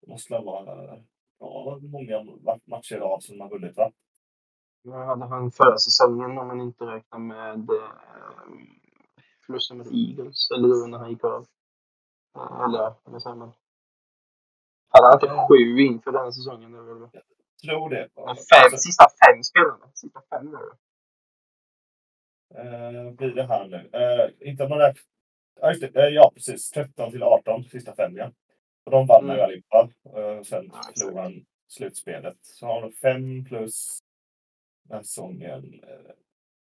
Det måste vara ja, många ma- matcher i rad som har vunnit va? Vad hade han förra säsongen om man inte räknar med eh, förlusten mot Eagles? Eller när han gick av? Eh, Eller vad säger man? Hade han inte sju inför den säsongen? Eller vad? Tror det. Fem, sista fem spelarna. Sista fem det. Eh, blir det här nu? Eh, inte om man räknar... Ja, just det. Eh, ja, precis. 13 till 18, sista fem ja. Och de vann Mm. ju allihopa. Eh, sen förlorade han slutspelet. Så har de fem plus den säsongen. Eh,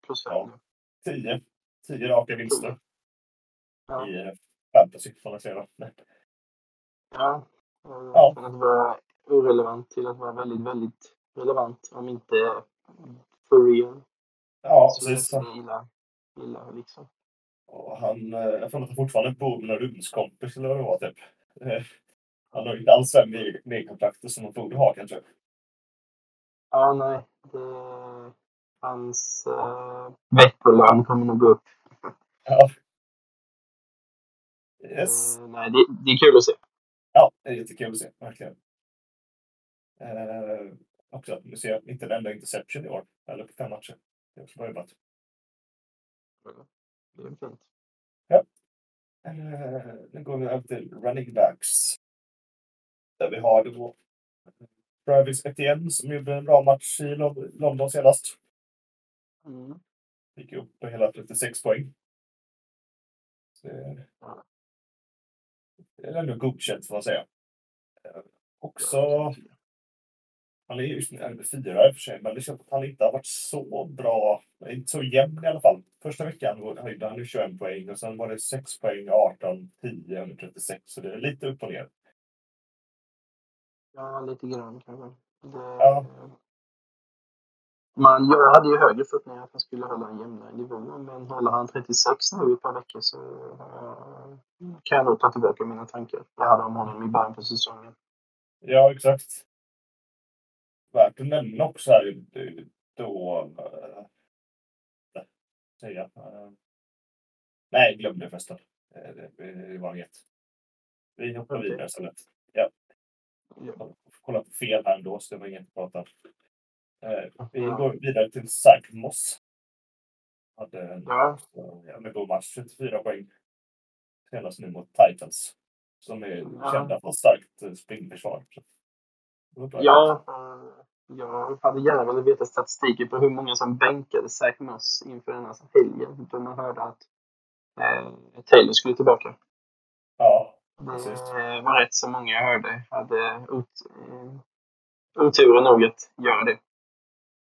Plus fem. Ja. tio. Tio raka vinster Ja. i eh, fantasy får man säga. Ja. Ja. Från att vara irrelevant till att vara väldigt, väldigt relevant. Om inte for real. Ja, Så precis. illa, illa liksom. Och han, jag tror att han fortfarande bor med någon rumskompis eller vad det var typ. Eh, Han har inte alls den medkontrakter som man borde ha kanske. Ja, nej. Det, hans uh, veckolön kommer nog gå upp. Ja. Yes. Eh, nej, det, det är kul att se. Ja, det är jättekul att se, verkligen. Eh, också vi ser inte en enda interception i år, eller på fem matcher. Det är också bra jobbat. Det är fint. Eh, nu går vi över till running backs. Där vi har då Travis Etienne som gjorde en bra match i Lon- London senast. Mm. Gick upp på hela 36 poäng. Så det är ändå godkänt får man säga. Eh, Också, han är ju fyra i och för sig, men det känns att han inte har varit så bra, inte så jämn i alla fall. Första veckan höjde han ju 21 poäng och sen var det 6 poäng, 18, 10, under 36. Så det är lite upp och ner. Ja, lite grann kanske. Det, Ja. Man, jag hade ju högre förhoppningar att han skulle hålla en jämnare nivå, men håller han 36 nu i ett par veckor så eh, kan jag nog ta tillbaka mina tankar. Jag hade om honom i början på säsongen. Ja, exakt. Värt att nämna också här då... Äh, säga. Äh, nej, glöm det förresten. Det, det var inget. Vi hoppar Okej. vidare istället. Ja. Ja. kolla på fel här ändå, så det var inget att prata om. Eh, vi går vidare till Zach Moss. Hade en Ja, ja, med god match, 34 poäng. Senast nu mot Titans. Som är Ja. kända för starkt eh, springförsvar. Ja eh, jag hade gärna velat veta statistiken på hur många som bänkade Zach Moss inför den här helgen. Då man hörde att eh, Taylor skulle tillbaka. Ja, Det var rätt så många jag hörde hade ot, eh, oturen nog att göra det.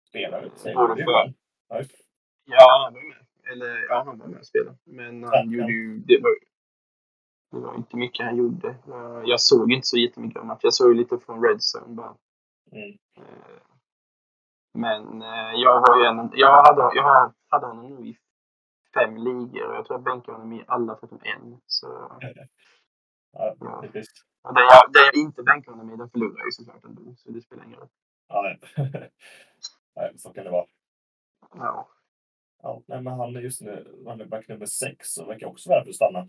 spelare. säger Både för- Ja, han var med. Eller ja, han var med och spelade. Men han Ja, gjorde ju... Det var, det var inte mycket han gjorde. Jag, jag såg inte så jättemycket av matchen. Jag såg ju lite från Red Zone bara. Mm. Eh, Men eh, jag var ju en... Jag hade, jag hade honom nog i fem ligor och jag tror jag bänkade honom i alla förutom en. Så Ja, Ja. det, jag, det jag inte bänkade honom i, den förlorade jag ju såklart ändå. Så det spelar ingen roll. Ja, nej. nej, så kan det vara. Ja. Ja, nej, men han är just nu running back nummer sex och verkar också värd att stanna.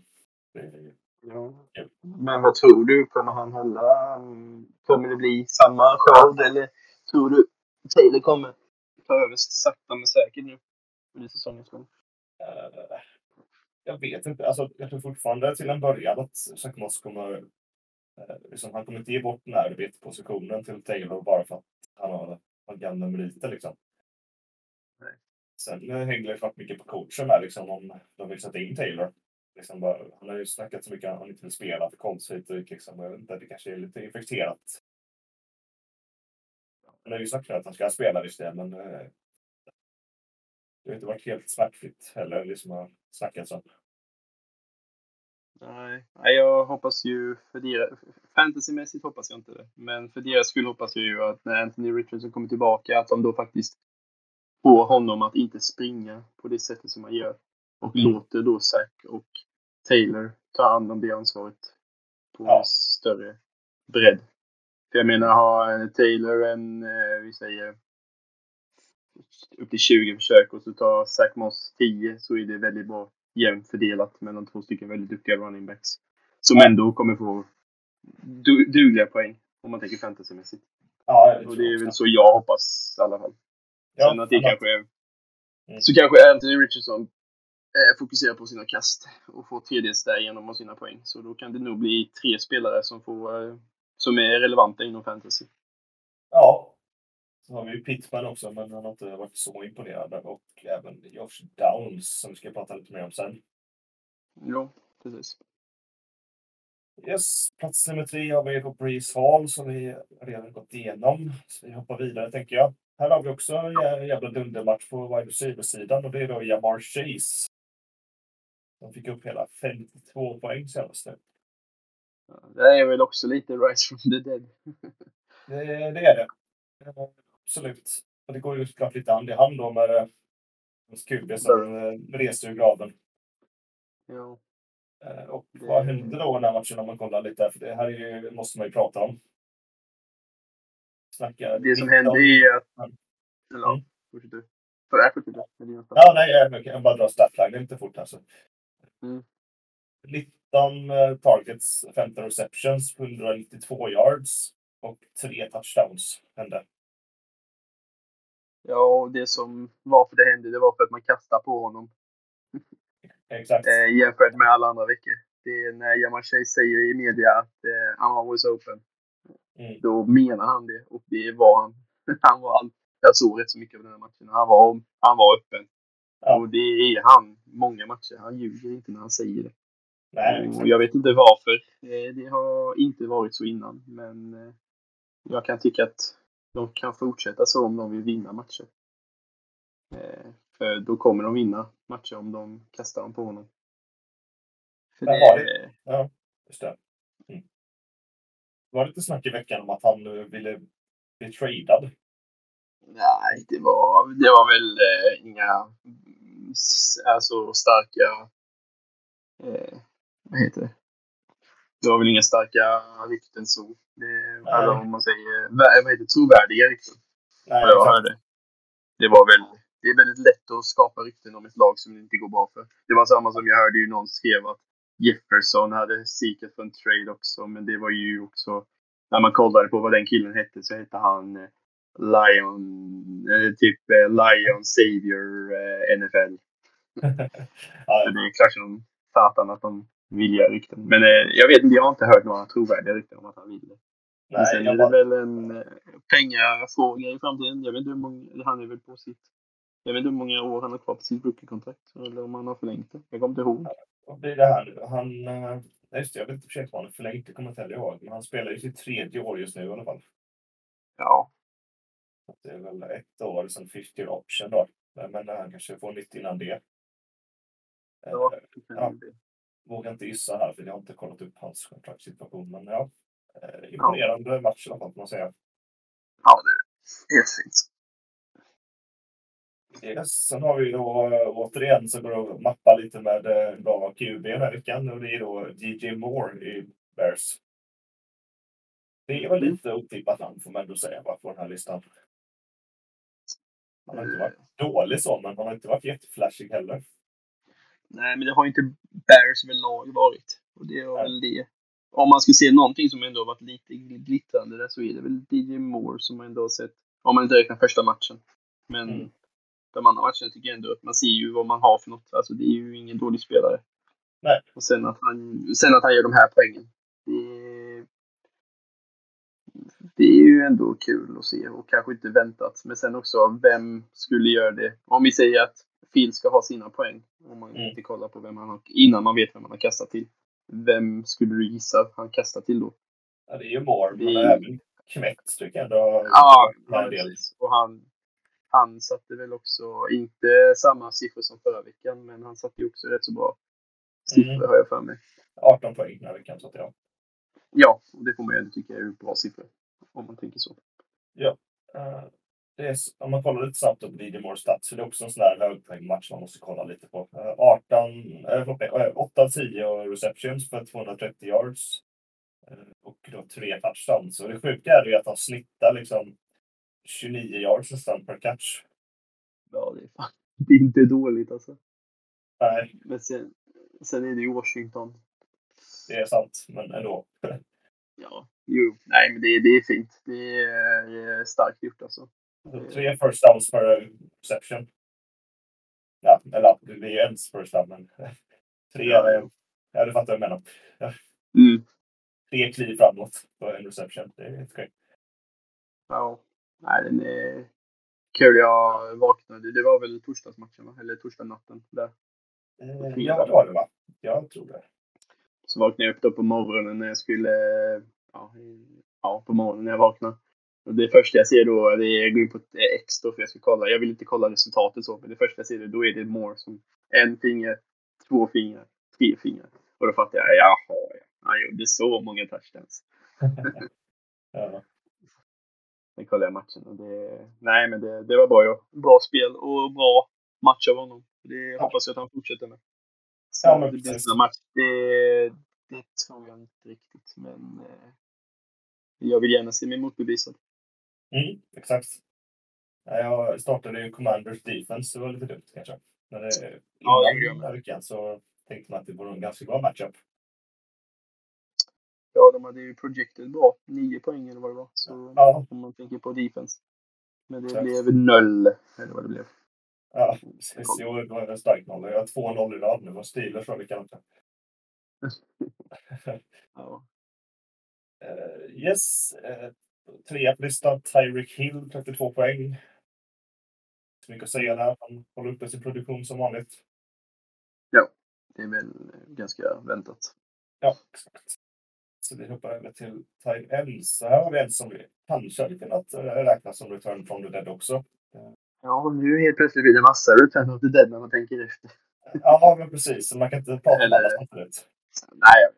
Är Ja. Kul. Men vad tror du? Kommer han hålla? mm, Kommer det bli samma skörd eller tror du Taylor kommer ta över sakta men säkert nu under säsongens gång? Eh, jag vet inte. Alltså, jag tror fortfarande till en början att Moss kommer... eh, liksom, han kommer inte ge bort den här arbetspositionen till Taylor bara för att han har, har gamla meriter. Liksom. Nej. Sen eh, hänger det klart mycket på coachen där, liksom, om de vill sätta in Taylor. Liksom bara, han har ju snackat så mycket om att han inte vill spela för dit, liksom. Jag vet inte, det kanske är lite infekterat. Han har ju sagt att han ska spela visst men eh, det har inte varit helt smärtfritt heller, liksom har snackats om. Nej, jag hoppas ju för deras... Fantasymässigt hoppas jag inte det. Men för deras skull hoppas jag ju att när Anthony Richardson kommer tillbaka att de då faktiskt får honom att inte springa på det sättet som han gör. Och låter då Zack och Taylor ta hand om det ansvaret på Ja. en större bredd. För jag menar, har Taylor en, eh, vi säger, upp till 20 försök och så tar Zack Moss 10 så är det väldigt bra jämnt fördelat mellan två stycken väldigt duktiga running backs. Som Ja. ändå kommer få du, dugliga poäng om man tänker fantasymässigt. Ja, Och det är väl så jag hoppas i alla fall. Ja, Sen att det kanske är... Mm. Så kanske Anthony Richardson eh, fokuserar på sina kast och får tredjes därigenom och sina poäng. Så då kan det nog bli tre spelare som får eh, som är relevanta inom fantasy. Ja. Så har vi ju Pittman också, men han har inte varit så imponerande. Och även Josh Downs som vi ska prata lite mer om sen. Ja, precis. Yes, plats nummer tre har vi på Breeze Hall som vi redan gått igenom. Så vi hoppar vidare tänker jag. Här har vi också en jä- jävla dundermatch på wide receiver-sidan och det är då Jamar Chase. De fick upp hela 52 poäng senast nu. Ja, Det är väl också lite Rise from the Dead. Det, det är det. Eh, Absolut. Och det går ju såklart lite hand i hand då med eh, hans QB som eh, reser ur graven. Ja. Eh, Och vad hände då den här matchen om man kollar lite? För det här är ju, måste man ju prata om. Snacka Det som 19 hände är att... Mm. Eller ja, Mm. fortsätt med frågor. Ja, nej, jag kan bara dra statline lite fort alltså. Mm. 19 eh, targets, 15 receptions, 192 yards och tre touchdowns hände. Ja, och det som varför det hände, det var för att man kastade på honom. Exakt. Eh, jämfört med alla andra veckor. Det är när Jamar Chase säger i media att eh, I'm always open. Mm. då menar han det. Och det var han. han var all... Jag såg rätt så mycket av den här matchen. Han var, han var öppen. Ja. Och det är han många matcher. Han ljuger inte när han säger det. Nej, Och exakt. jag vet inte varför. Eh, Det har inte varit så innan. Men eh, jag kan tycka att de kan fortsätta så om de vill vinna matcher. Eh, För då kommer de vinna matcher om de kastar dem på honom. För Men det, var det- Ja, just det. Mm. Det var lite snack i veckan om att han eh, ville bli tradad. Nej, det var, det var väl eh, inga alltså, starka... Eh, vad heter det? Det var väl inga starka rykten så. Nej. eller om man säger, vad heter trovärdiga rykten. Nej, jag exakt. hörde. Det var väl, det är väldigt lätt att skapa rykten om ett lag som det inte går bra för. Det var samma som jag hörde ju någon skrev att Jefferson hade seekat för en trade också, men det var ju också, när man kollade på vad den killen hette så hette han eh, Lion, eh, typ eh, Lion Savior eh, NFL. ja, Så det är klart som satan att de vill göra rykten. Men eh, jag vet inte, jag har inte hört några trovärdiga rykten om att han vill det. Men nej, sen jag är det bara, väl en eh, pengafråga i framtiden. Jag vet inte hur många, han är väl på sitt, jag vet inte hur många år han har kvar på sitt rookie-kontrakt. Eller om han har förlängt det. Jag kommer inte ihåg. vad blir det här nu? Han, eh, nej, just det, jag vet inte precis vad han har förlängt, det kommer jag inte heller ihåg. Men han spelar ju sitt tredje år just nu i alla fall. Ja. Det är väl ett år sen 50 option då. Men men han kanske får nytt innan det. Ja. Eh, Ja. Vågar inte gissa här för jag har inte kollat upp hans kontraktssituation. Men ja, eh, imponerande match i alla fall får man säga. Ja, det är helt fint. Yes. Sen har vi då äh, återigen så går det att mappa lite med bra QB den här veckan och det är då DJ Moore i Bears. Det är väl lite otippat namn får man ändå säga på den här listan. Han har inte varit dålig så, men han har inte varit jätteflashig heller. Nej, men det har ju inte Bears överlag varit. Och det Nej. väl det. Om man ska se någonting som ändå varit lite glittrande där så är det väl DJ Moore som man ändå har sett. Om man inte räknar första matchen. Men Mm. de andra matcherna tycker jag ändå att man ser ju vad man har för något. Alltså det är ju ingen dålig spelare. Nej. Och sen att han, sen att han gör de här poängen. Det, det är ju ändå kul att se och kanske inte väntat. Men sen också, vem skulle göra det? Om vi säger att Phil ska ha sina poäng. Om man Mm. inte kollar på vem han har, innan man vet vem man har kastat till. Vem skulle du gissa att han kastar till då? Ja, det är ju Moore, men Det- även Kmet tycker jag ändå Ja, del. precis. Och han, han satte väl också, inte samma siffror som förra veckan, men han satte ju också rätt så bra siffror Mm. har jag för mig. 18 poäng den här veckan. Så att ja. Ja, och det får man ju ändå tycka är bra siffror. Om man tänker så. Eh, det är, om man kollar lite snabbt på DJ Moore stats så det är också en sån där högpoängmatch man måste kolla lite på. Eh, 18, eh, förlåt mig, eh, 8 av 10 receptions för 230 yards. Eh, och då tre touchdowns. Så det sjuka är ju att han snittar liksom 29 yards nästan per catch. Ja, det är, fan, det är inte dåligt alltså. Nej, Men sen, sen är det ju Washington. det är sant, men ändå. Ja, jo. Nej, men det, det är fint. Det är eh, starkt gjort alltså. Tre first downs per reception. Ja, eller det blir ju en first down, men tre, Ja. du fattar vad jag menar. Mm. Tre kliv framåt på en reception. Det är helt sjukt. Ja. Nej, den är kul. Jag vaknade. Det var väl torsdagsmatchen, va? Eller torsdagsnatten där. Eh, Ja, det var det va? Jag tror det. Så vaknade jag upp då på morgonen när jag skulle... Ja, ja på morgonen när jag vaknade. Det första jag ser då, det är jag går in på ett X då för jag ska kolla. Jag vill inte kolla resultatet så, men det första jag ser då är det more som en finger, två fingrar, tre fingrar. Och då fattar jag, jaha, ja. han gjorde så många touchdowns. Ja. Sen kollade jag matchen och det, nej men det, det var bra, ja. bra spel och bra match av honom. Det hoppas jag att han fortsätter med. Ja, men det här match, det, det tror jag inte riktigt, men eh, jag vill gärna se mig motbevisad. Mm, exakt. Ja, Jag startade ju Commanders Defense, det var lite dumt kanske. Men det, Ja, det gjorde jag den här veckan så tänkte man att det vore en ganska bra matchup. Ja, de hade ju projected bra. Nio poäng eller vad det var. Så Ja, om man tänker på defense. Men det Exakt. blev noll, eller vad det blev. ja precis. Jo, det var en stark noll. Jag har 2-0 i rad nu. Och Steelers var veckan. Ja. Uh, yes. Uh, trea på listan, Tyreek Hill, 32 poäng. Så mycket att säga där. Han håller uppe sin produktion som vanligt. Det är väl ganska väntat. Ja, exakt. Så vi hoppar över till Tide Ends. Så här har vi en som vi kanske hade kunnat räkna som Return from the Dead också. Ja, nu helt plötsligt blir det massa Return of the Dead när man tänker efter. Ja, men precis. Man kan inte prata om alla samtidigt. Nej.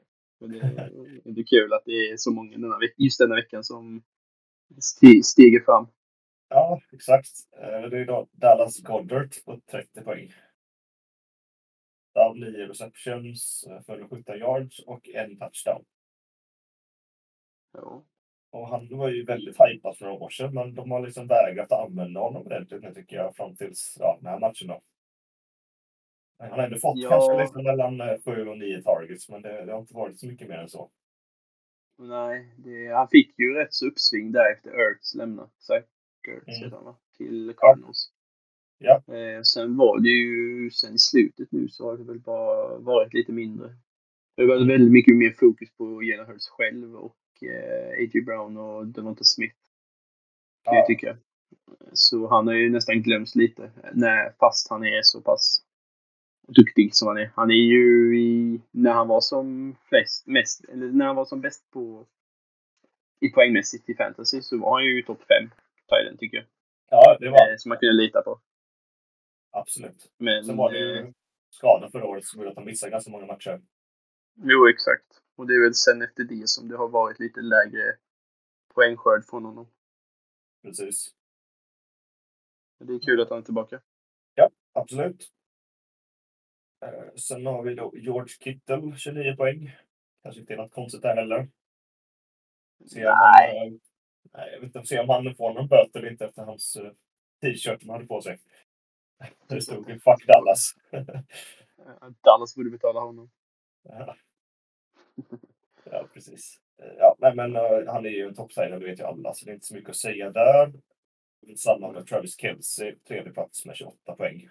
Men det, är- det är kul att det är så många denna just denna veckan som sti- stiger fram. Ja, exakt. Eh, Det är då Dallas Goddard på 30 poäng. Av 9 receptions eh, för 17 yards och en touchdown. Ja. Och han var ju väldigt hypad för några år sedan, men de har liksom vägrat använda honom ordentligt nu tycker jag fram tills ja, den här matchen då. Han har ändå fått Ja. kanske liksom mellan 7 och 9 targets, men det, det har inte varit så mycket mer än så. Nej, det, han fick ju rätt så uppsving där efter Ertz lämnade. Ertz Mm. han va? Till Cardinals. Ja. Eh, sen var det ju, sen i slutet nu så har det väl bara varit lite mindre. Det har varit väldigt mycket mer fokus på Jalen Hurts själv och eh, A.J. Brown och Devonta Smith. Kan jag Ja, tycka. Så han har ju nästan glömts lite. När, fast han är så pass duktig som han är. Han är ju i, när han var som flest, mest, eller när han var som bäst på i poängmässigt i fantasy så var han ju topp 5 Thailand tycker jag. ja, det var Eh, som man kunde lita på. absolut. Men, Sen var det eh, ju skada förra året som gjorde att han missade ganska många matcher. jo exakt. Och det är väl sen efter det som det har varit lite lägre poängskörd från honom. Precis. Det är kul att han är tillbaka. Absolut. Eh, Sen har vi då George Kittle, 29 poäng. Kanske inte är något konstigt där heller. Se om Nej. Han, eh, nej, jag vet inte, se om han får någon böter eller inte efter hans eh, t-shirt han hade på sig. Det stod ju Fuck Dallas. Dallas borde betala honom. ja. ja, precis. Ja, nej, men eh, han är ju en toppsigner, det vet ju alla, så det är inte så mycket att säga där. Samma med Travis Kelce, tredje plats med 28 poäng.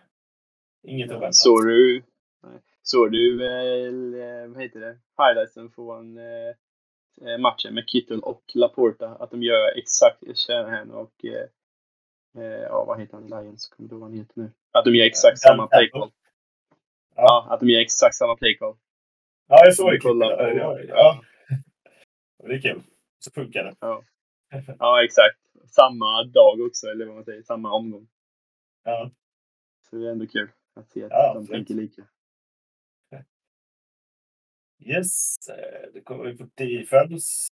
Inget oväntat. Såg du. Såg du väl, eh, vad heter det, highlightsen från eh, eh, matchen med Kittle och Laporta? Att de gör exakt, Shanahan och, eh, eh, ja vad heter han Lions? Kommer du ihåg vad han heter nu? Att de gör exakt samma play call. Ja, att de gör exakt samma play call. Ja, jag såg det. Kolla Ja, ja. Det är kul. Så funkar det. Ja, exakt. Samma dag också, eller vad man säger, samma omgång. Ja, Så det är ändå kul att se att Ja, de tänker lika. Yes. Eh, Det kommer vi på defense.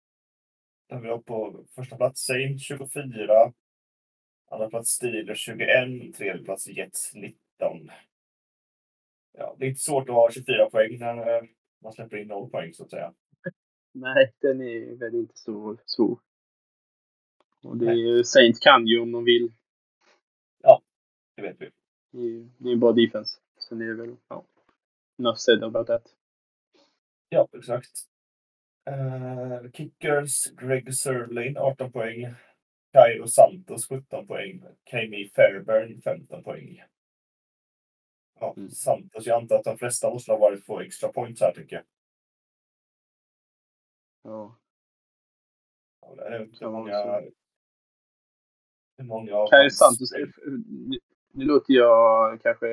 Där vi har på första plats Saints 24. Andra plats Steelers 21. Tredje plats Jets 19. Ja, det är inte svårt att ha 24 poäng när eh, man släpper in 0 poäng så att säga. Nej, den är väl inte så svår. Och det är ju, Saints kan ju om de vill. Det vet vi. Det är ju bra defense. Sen är det väl, ja. Enough said about that. Ja, exakt. Uh, kickers, Greg Sörlin 18 poäng. Cairo Santos 17 poäng. Kami Fairburn 15 poäng. Ja, Mm. Santos, jag antar att de flesta måste ha varit på extra points här tycker jag. Ja. Ja, det är inte många... Hur många hans- Santos, nu, låter jag kanske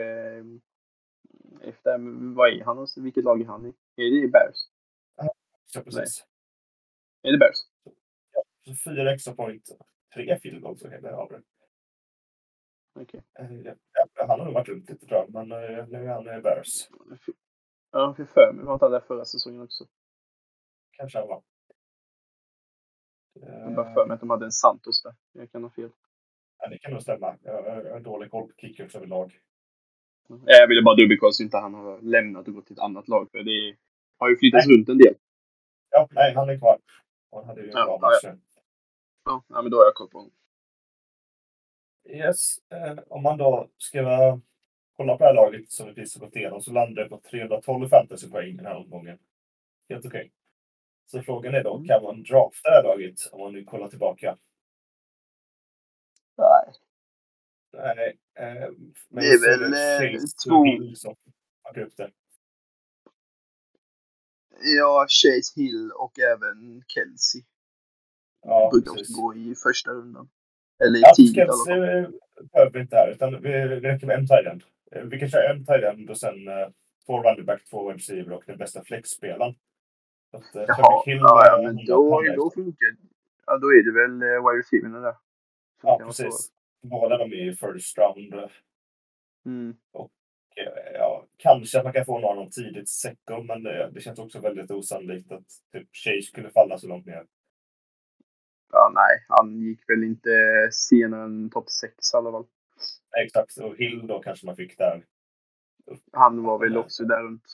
efter, men vad är han? Vilket lag är han i? Är det Bears? Ja, precis. Är det Bears? Så fyra extra point. Tre field goals och hela av det. Okej. Eh, ja, Han har nog varit runt lite tror jag, men eh, nu är han i Bears. Ja, för för mig var inte han där förra säsongen också. Kanske han var. Jag bara för mig att de hade en Santos där. Jag kan ha fel. Ja, det kan nog stämma. Jag har dålig koll på kickers överlag. Jag ville bara dubbelkolla så inte han har lämnat och gått till ett annat lag. För det har ju flyttats runt en del. Ja, nej, han är kvar. Han hade ju en Ja, bra ja, match. Ja, ja, men då har jag koll på honom. Yes. Eh, om man då ska kolla på det här laget som vi precis har gått igenom så landar det på 312 fantasypoäng den här omgången. Helt okej. Så frågan är då, Mm. kan man drafta det här laget om man nu kollar tillbaka? Nej. Nej. Eh, men Det är så är väl, eh, två- som packar upp det. Ja, Chase Hill och även Kelsey. Ja, brukar precis. också gå i första rundan. Eller i Ja, tidigt eh, behöver vi inte här, utan vi, räcker med en tight-end. Eh, Vi kan köra en tight-end och sen eh, två running back, två receiver och den bästa flexspelaren. Så att, eh, Jaha, Hill, ja, ja, men då, då funkar. Ja, då är det väl eh, wide receiverna där. Ja, precis. Båda de är i first round. Mm. Ja, kanske att man kan få någon tidigt second, men det, det känns också väldigt osannolikt att typ Chase kunde falla så långt ner. Ja, nej, han gick väl inte senare än topp 6 i alla fall. Exakt, och Hill då kanske man fick där. Han var väl också där runt.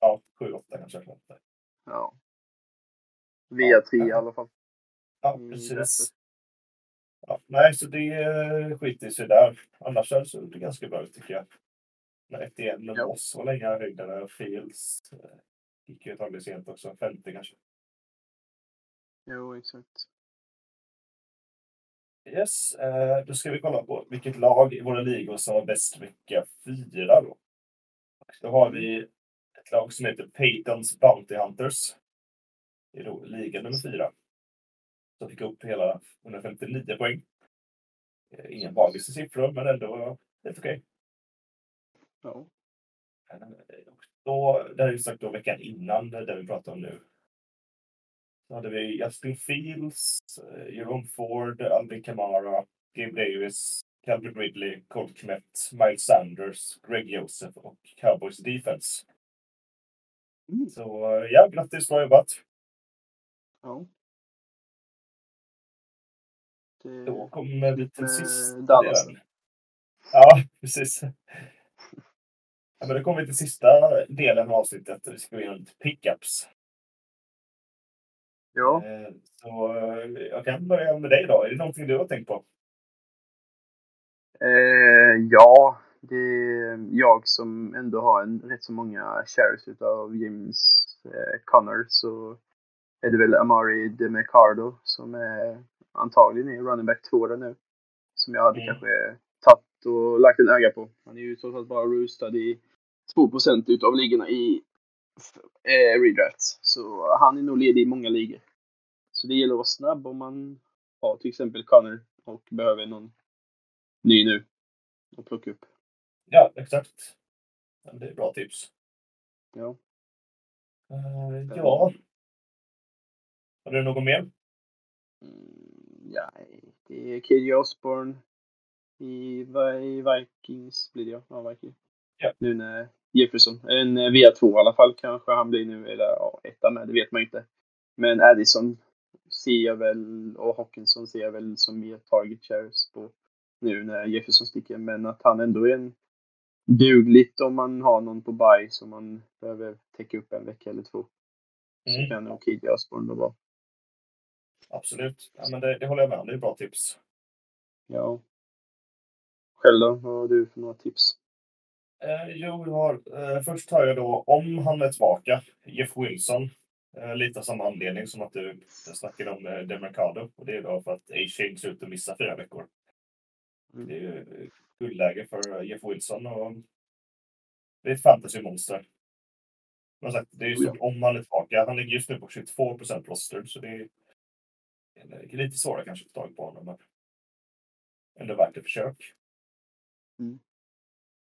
Ja, 7-8 kanske. Ja. Via 3 i alla fall. Ja, Mm, precis. Ja, nej, så det eh, skiter sig där. Annars såg det ganska bra ut tycker jag. När ett igen och Ja. oss var länge höjden och Fields eh, gick ju ett tag sent också. 50 kanske. Jo, exakt. Yes, eh, då ska vi kolla på vilket lag i våra ligor som var bäst vecka fyra då. Då har vi ett lag som heter Paytons Bounty Hunters. Det är då liga nummer fyra. Som fick upp hela 159 poäng. Eh, Inga magiska siffror, men ändå helt okej. Ja. Eh, Då, det här är ju sagt då veckan innan det vi pratar om nu. Så hade vi Justin Fields, eh, Jerome Ford, Alvin Kamara, Gabe Davis, Calvin Ridley, Colt Kmet, Miles Sanders, Greg Joseph och Cowboys Defense. Mm. Så eh, ja, grattis, bra jobbat. ja. Det, Då kommer vi till sista delen. Ja, precis. Ja, men då kommer vi till sista delen av avsnittet. Vi ska gå igenom lite pickups. ja. Eh, Så eh, jag kan börja med dig då. Är det någonting du har tänkt på? Eh, ja, det är jag som ändå har en rätt så många shares utav James eh, Conner så är det väl Amari DeMercado som är antagligen är running back 2 där nu. Som jag hade Mm. kanske tagit och lagt en öga på. Han är ju trots allt bara roostad i 2 utav ligorna i eh, redrafts. Så han är nog ledig i många ligor. Så det gäller att vara snabb om man har till exempel Conner och behöver någon ny nu och plocka upp. Ja, exakt. Det är bra tips. Ja. Eh, ja. Har du något mer? Mm, ja, det är KJ Osborne i, i Vikings blir det ja. ja Vikings. Ja. Nu när Jefferson, en eh, via 2 i alla fall kanske han blir nu, eller ja, etta med, det vet man ju inte. Men Addison ser jag väl, och Hawkinson ser jag väl som mer target shares på nu när Jefferson sticker. Men att han ändå är en dugligt om man har någon på buy som man behöver täcka upp en vecka eller två. Så Mm. kan nog KJ Osborne vara bra. Absolut. Ja, men det, det håller jag med om. Det är bra tips. Ja. Själv då? Vad har du för några tips? Eh, jo, jag har, eh, först har jag då, om han är tillbaka, Jeff Wilson. Eh, lite av samma anledning som att du snackade om eh, Demercado. Och det är då för att A-Shane ser ut att missa fyra veckor. Mm. Det är ju eh, guldläge för Jeff Wilson. Och det är ett fantasymonster. Men sagt, det är ju så, om han är tillbaka. Han ligger just nu på 22 procent roster. Så det är eh, lite svårare kanske att få tag på honom. Men ändå värt ett försök. Mm.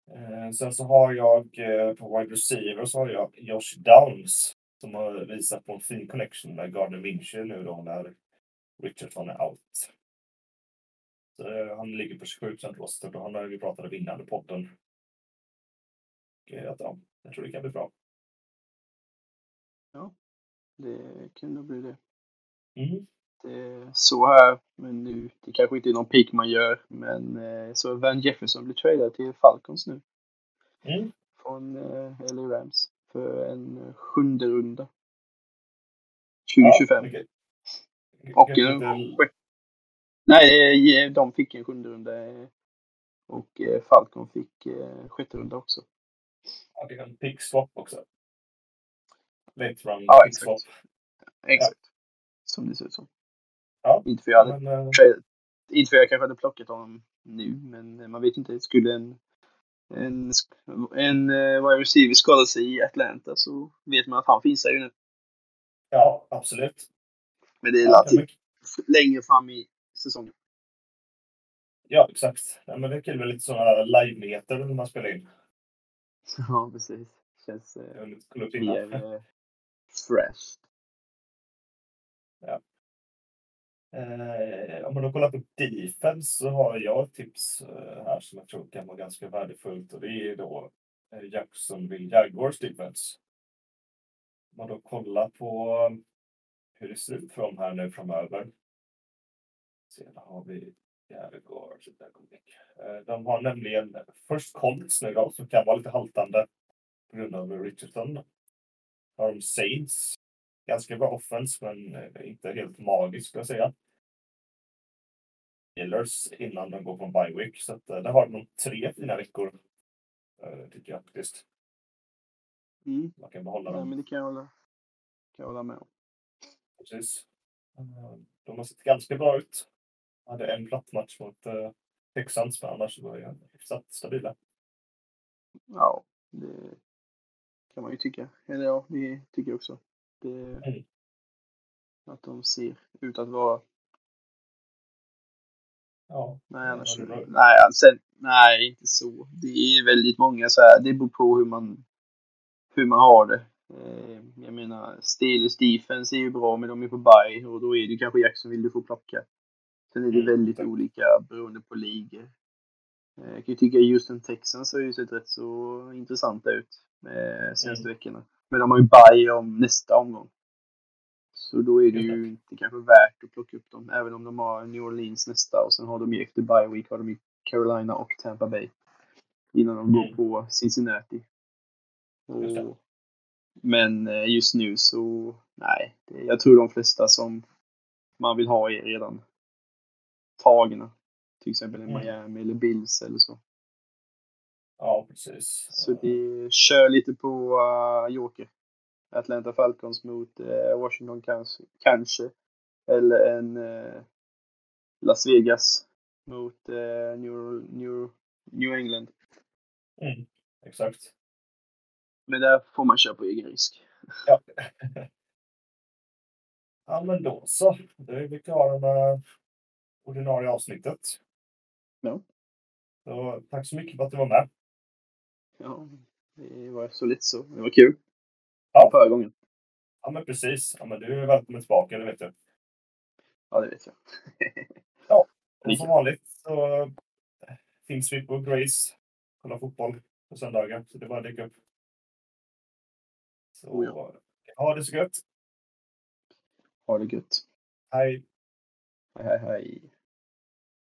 Eh, sen så har jag eh, på wide receiver så har jag Josh Downs som har visat på en fin connection med Gardner Minshew nu då när Richardson är out. Så, eh, han ligger på 27 procent roster och han har vi pratat om innan i podden. Att, ja, jag tror det kan bli bra. Det kan nog bli det. Mm. Är så här, men nu, det kanske inte är någon peak man gör, men eh, så Van Jefferson blir tradad till Falcons nu. Mm. Från eh, LA Rams för en eh, sjunde runda. Ja, 2025. mycket- Och mycket en sjätte. Nej, eh, de fick en sjunde runda eh, och eh, Falcon fick eh, sjätte runda också. ja, det är en pick swap också. Late run Ja, pick swap. exakt. Exakt. Som det ser ut som. Ja, Inte för jag hade men, eh, inte för jag kanske hade plockat honom nu, men man vet inte. Skulle en, en, sk- en uh, wide receiver skada sig i Atlanta så vet man att han finns där ju nu. ja, absolut. Men det är Ja, men- längre fram i säsongen. Ja, exakt. Ja, men det är kul med lite sådana live-nyheter när man spelar in. Ja, precis. Känns eh, mer eh, fresh. Eh, om man då kollar på defense så har jag ett tips eh, här som jag tror kan vara ganska värdefullt och det är då eh, Jacksonville Jaguars defense. Om man då kollar på eh, hur det ser ut för dem här nu framöver. Sen har vi Jaguars. Eh, De har nämligen först Colts nu då som kan vara lite haltande på grund av Richardson. Har de Saints. Ganska bra offense men eh, inte helt magisk skulle jag säga. Steelers innan de går på en bye week. Så att, eh, där har de tre fina veckor. eh, Tycker jag faktiskt. Mm. Man kan behålla Ja, dem. men det kan jag hålla, kan jag hålla med om. Precis. Eh, De har sett ganska bra ut. Hade en platt match mot uh, Texans, men annars var jag hyfsat stabila. Ja, det kan man ju tycka. Eller ja, det tycker jag också. Det, Mm. Att de ser ut att vara... Ja, Nej, annars... Ja, det. Nej, sen, nej, inte så. Det är väldigt många så här. Det beror på hur man, hur man har det. Eh, Jag menar, Steelers defense är ju bra, men de är på bye och då är det kanske Jacksonville du får plocka. Sen är det Mm, väldigt tack. olika beroende på ligor. Eh, Jag kan ju tycka just en Texans har ju sett rätt så intressanta ut eh, senaste veckorna. Men de har ju bye om nästa omgång. Så då är det ju inte kanske värt att plocka upp dem, även om de har New Orleans nästa och sen har de ju efter bye week har de ju Carolina och Tampa Bay. Innan de går Mm. på Cincinnati. Och, men eh, just nu så, nej. Jag tror de flesta som man vill ha är redan tagna. Till exempel en Mm. Miami eller Bills eller så. ja precis. Så det kör lite på uh, Joker. Atlanta Falcons mot eh, Washington kanske, kanske. Eller en eh, Las Vegas mot eh, New, New, New England. Mm, exakt. Men där får man köra på egen risk. Ja. ja, men då så. Då är vi klara med ordinarie avsnittet. Ja. Så, tack så mycket för att du var med. Ja, det var så lite så. Det var kul. Ja. Förra gången. Ja, men precis. Ja, men du är välkommen tillbaka, det vet du. Ja, det vet jag. Och som vanligt så eh, finns vi på Grace. Kolla fotboll på söndagar. Så det är bara att dyka upp. Så Oh ja. ha det så gött. Ha det gött. Hej. Hej, hej, hej.